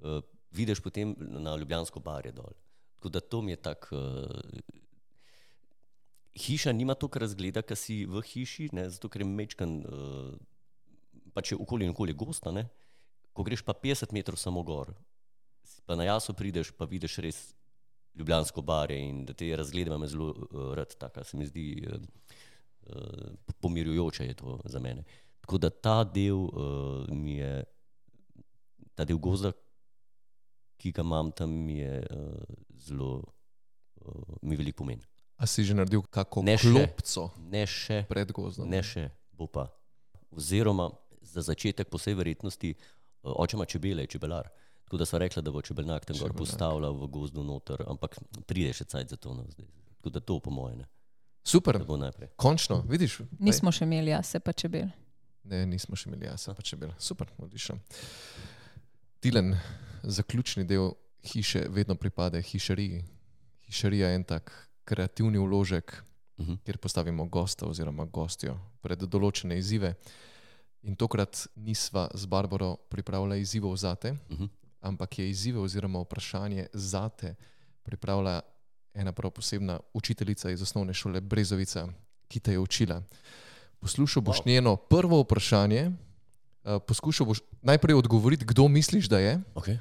uh, vidiš potem na Ljubljansko barje dol. Tako da to mi je tako. Uh, hiša nima toliko razgleda, ki si v hiši, ne, zato ker je mečkan, uh, pač je okoli in okoli gosta. Ne. Ko greš pa 50 metrov samo gor, pa na jaso prideš, pa vidiš res Ljubljansko barje in da te razglede imam zelo uh, rad, tako se mi zdi uh, uh, pomirjujoče je to za mene. Tako da ta del uh, mi je, ta del gozda, ki ga imam tam, mi je uh, zelo, uh, mi veliko pomeni. A si že naredil kako Ne še. klopco Ne še, pred gozdom? ne še, bo pa. Oziroma, za začetek, po vsej verjetnosti, uh, oče ima čebele, čebelar. Tako da so rekli, da bo čebelnak tam gor Čebelnjak. postavljal v gozdu noter, ampak pride še cajt za to. No, zdaj. Tako da to po mojem, Super, da bo najprej. končno, vidiš? Nismo še imeli jase, pa čebel. Ne, nismo še imeli jasa, pa če bil. Super, odlično. Tilen, zaključni del hiše vedno pripade hišariji. Hišarija je en tak kreativni vložek, Mhm. kjer postavimo gosta oziroma gostjo pred določene izzive. In tokrat nisva z Barbaro pripravila izzivov zate, Mhm. ampak je izzive oziroma vprašanje zate pripravila ena prav posebna učiteljica iz osnovne šole Brezovica, ki te je učila. Poslušal boš wow. njeno prvo vprašanje, uh, poskušal boš najprej odgovoriti, kdo misliš, da je. Okay.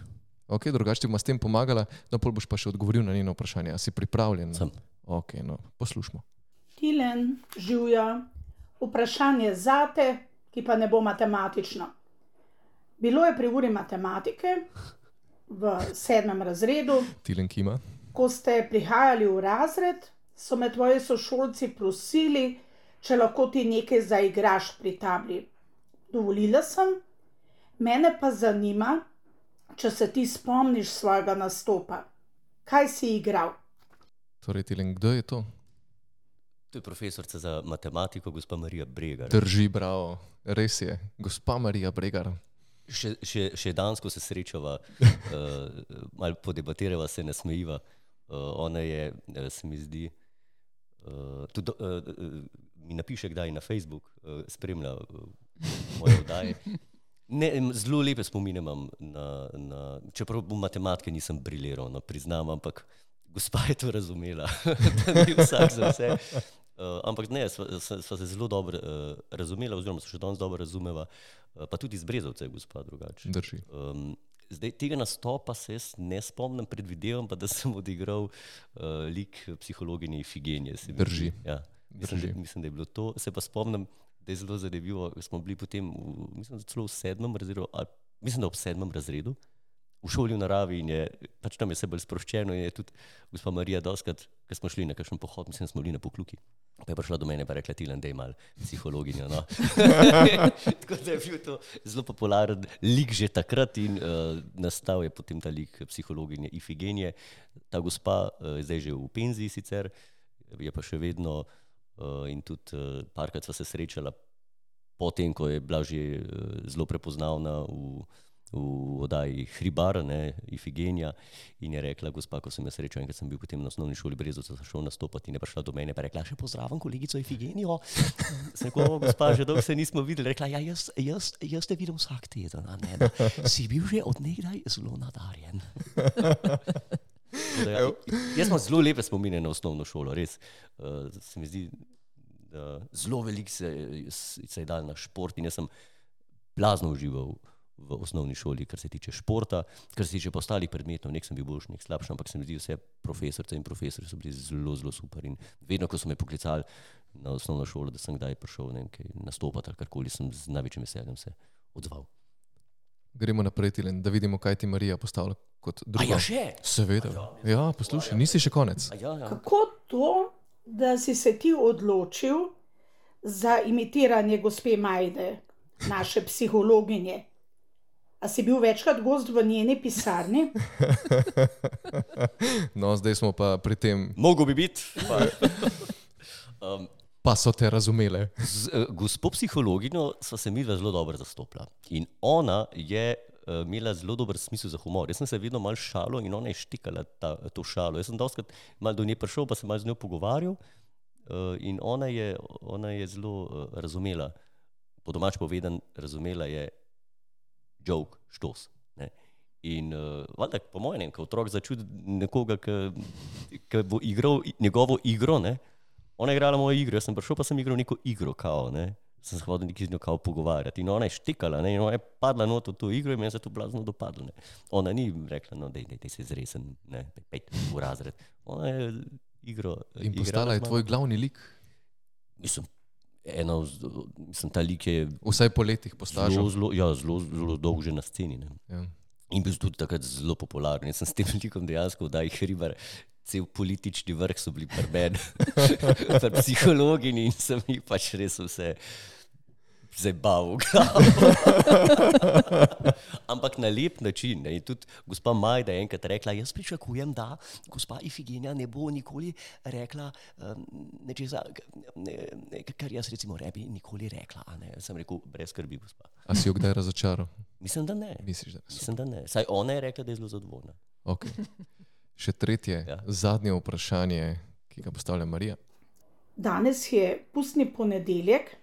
Okay, drugače ti bom s tem pomagala, no pol boš pa še odgovoril na njeno vprašanje. A si pripravljen? Sem. Okay, no, poslušamo. Tilen, živja, vprašanje zate, ki pa ne bo matematično. Bilo je pri uri matematike v sedmem razredu, Tilen Kima. ko ste prihajali v razred, so me tvoji sošolci prosili, če lahko ti nekaj zaigraš pri tabli. Dovolila sem, mene pa zanima, če se ti spomniš svojega nastopa, kaj si igral? Torej, Tilen, kdo je to? To je profesorica za matematiko, gospa Marija Bregar. Drži, bravo, res je, gospa Marija Bregar. Še, še, še dansko se srečava, uh, <laughs> malo podebatirava, se ne smejiva. Uh, ona je, eh, se mi zdi, uh, tudi uh, mi napiše, kdaj na Facebook uh, spremlja uh, moje oddaje. Ne, zelo lepe spomine imam, na, na, čeprav v matematike nisem briljiral, no, priznam, ampak gospa je to razumela, <laughs> da ni vsak za vse. Uh, ampak ne, sva, sva se zelo dobro uh, razumela, oziroma se še danes dobro razumeva, uh, pa tudi z Brezovce, je gospa drugače. Drži. Um, zdaj, tega nastopa se jaz ne spomnim, predvidevam pa, da sem odigral uh, lik psihologinje Ifigenije. Drži. Ja, mislim, Drži. da, mislim, da je bilo to. Se pa spomnim, da je zelo zanimivo. Smo bili potem, v, mislim, da celo v sedmem razredu, ali mislim, da ob sedmem razredu. V šoli v naravi in je pač tam je vse bolj sproščeno. in Je tudi gospa Marija Doskrat, ko smo šli na kakšen pohod, mislim, smo bili na pokluki. Pa je prišla do mene in rekla: Tilan, da je mal psihologinja. No. <laughs> Tako da je bil to zelo popularen lik že takrat in uh, nastal je potem ta lik psihologinje Ifigenije. Ta gospa uh, je zdaj že v penziji sicer, je pa še vedno uh, in tudi uh, parkrat sva se srečala potem, ko je bila že uh, zelo prepoznavna v, v oddaji Hribar, ne, Ifigenija, in je rekla, gospa, ko sem jo srečal, enkrat sem bil potem na osnovni šoli Brezo, sem šel nastopati in je prišla do mene in rekla, še pozdravim kolegico Ifigenijo. <laughs> Sem rekel, "O, gospa, že dolgo se nismo videli. Rekla, ja, jaz, jaz, jaz te vidim vsak teden, a ne, da <laughs> si bil že od nekdaj zelo nadarjen. <laughs> Da Ja, jaz imam zelo lepe spomine na osnovno šolo, res. Uh, se mi zdi, da zelo veliko se, se je dal na šport in jaz sem blazno užival v osnovni šoli, kar se tiče športa, kar se tiče ostalih predmetov, nek sem bil boljši, nek slabši, ampak se mi zdi, vse profesorice in profesori so bili zelo, zelo super. In vedno, ko so me poklicali na osnovno šolo, da sem kdaj prišel ne nastopati ali karkoli, sem z največjim veseljem se odzval. Gremo naprej, Tilen, da vidimo, kaj ti Marija postavlja kot A drugo. ja, še? Seveda. Ja, poslušaj, nisi še konec. A ja, ja. Kako to, da si se ti odločil za imitiranje gospe Majde, naše psihologinje? A si bil večkrat gost v njeni pisarni? <laughs> No, zdaj smo pa pri tem, Mogo bi biti. Pa, <laughs> um, pa so te razumele. z uh, gospo psihologinjo sva se mi zelo dobro zastopila. In ona je uh, imela zelo dober smisel za humor. Jaz sem se vedno mal šalil in ona je štikala ta, to šalo. Jaz sem doskrat mal do nje prišel, pa se mal z njo pogovarjal. Uh, in ona je, ona je zelo uh, razumela, po domač povedan, razumela je joke, štos. Ne. In uh, valjda, po mojem, ko otrok začuti nekoga, ki bo igral njegovo igro, ne, ona je igrala mojo igro, jaz sem prišel, pa sem igral neko igro, kao, ne. Sem se hodil nekaj z njo kao pogovarjati in ona je štikala, ne, in ona je padla not v to igro in meni se je to blazno dopadlo. Ne. Ona ni rekla, no, dej, dej, dej se zresen, ne, dej, pej v razred. Ona je igro. In igrala postala je tvoj glavni lik. Mislim, eno, z- mislim, ta lik je Vsaj po letih zelo, postažal. zelo, ja, zelo, zelo dolgo že na sceni. Ne. Ja. In bil tudi takrat zelo popularen. Jaz sem s tem likom dejansko v Dajih Hribar, cel politični vrh so bili pri meni, <laughs> pri psihologi in sem jih pač res vse zabaval. <laughs> Ampak na lep način. Ne. In tudi gospa Majda je enkrat rekla, jaz pričakujem, da gospa Ifigenija ne bo nikoli rekla um, nečesa, ne, ne, kar jaz recimo ne bi nikoli rekla. a Ne. Sem rekel, brez skrbi, gospa. A si jo kdaj razočaral? Mislim, da ne. Misliš, da so? Mislim, da ne. Saj ona je rekla, da je zelo zadovoljna. Okay. Še tretje. Ja. zadnje vprašanje, ki ga postavlja Marija. Danes je pustni ponedeljek.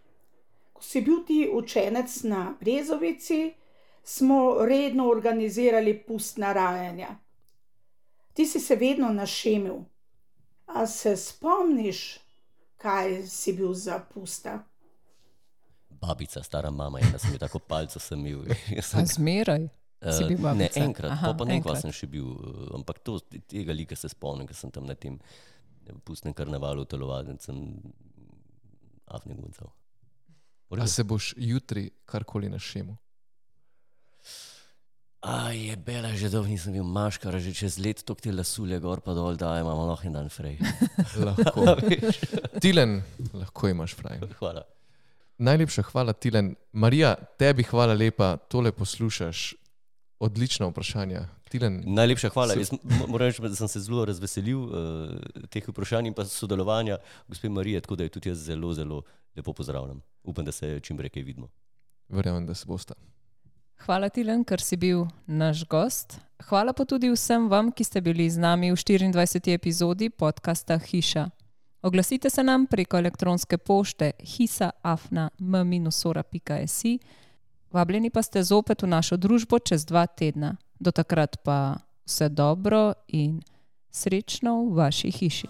Ko si bil ti učenec na Brezovici, smo redno organizirali pustna rajanja. Ti si se vedno našemil. A se spomniš, kaj si bil za pusta? Babica, stara mama, ena sem jo tako palco sem imel. Jaz A sem- zmeraj. Eh, ne, enkrat, Aha, Aha, pa nekaj sem še bil, eh, ampak to, tega lika se spomnim, ker sem tam na tem eh, pustnem karnevalu telovadnicem afne guncal. A se boš jutri karkoli našemil? A je bela, že dolgo nisem bil maškar, že čez let tok te lasulje gor pa dol, da imamo lahko en dan frej. <laughs> Lahko. <laughs> Tilen, lahko imaš fraj. Hvala. Najlepša hvala, Tilen. Marija, tebi hvala lepa, tole poslušaš. Odlično vprašanje. Tilen, Najlepša hvala. Se- Jaz moram reči, da sem se zelo razveselil uh, teh vprašanj in pa sodelovanja gospe Marije, tako da jo tudi jaz zelo, zelo lepo pozdravljam. Upam, da se čim prej kaj vidimo. verjamem, da se boste. Hvala ti, Len, ker si bil naš gost. Hvala pa tudi vsem vam, ki ste bili z nami v 24. epizodi podcasta Hiša. Oglasite se nam preko elektronske pošte hisaafna.m-ora.si. Vabljeni pa ste zopet v našo družbo čez dva tedna. Do takrat pa vse dobro in srečno v vaši hiši.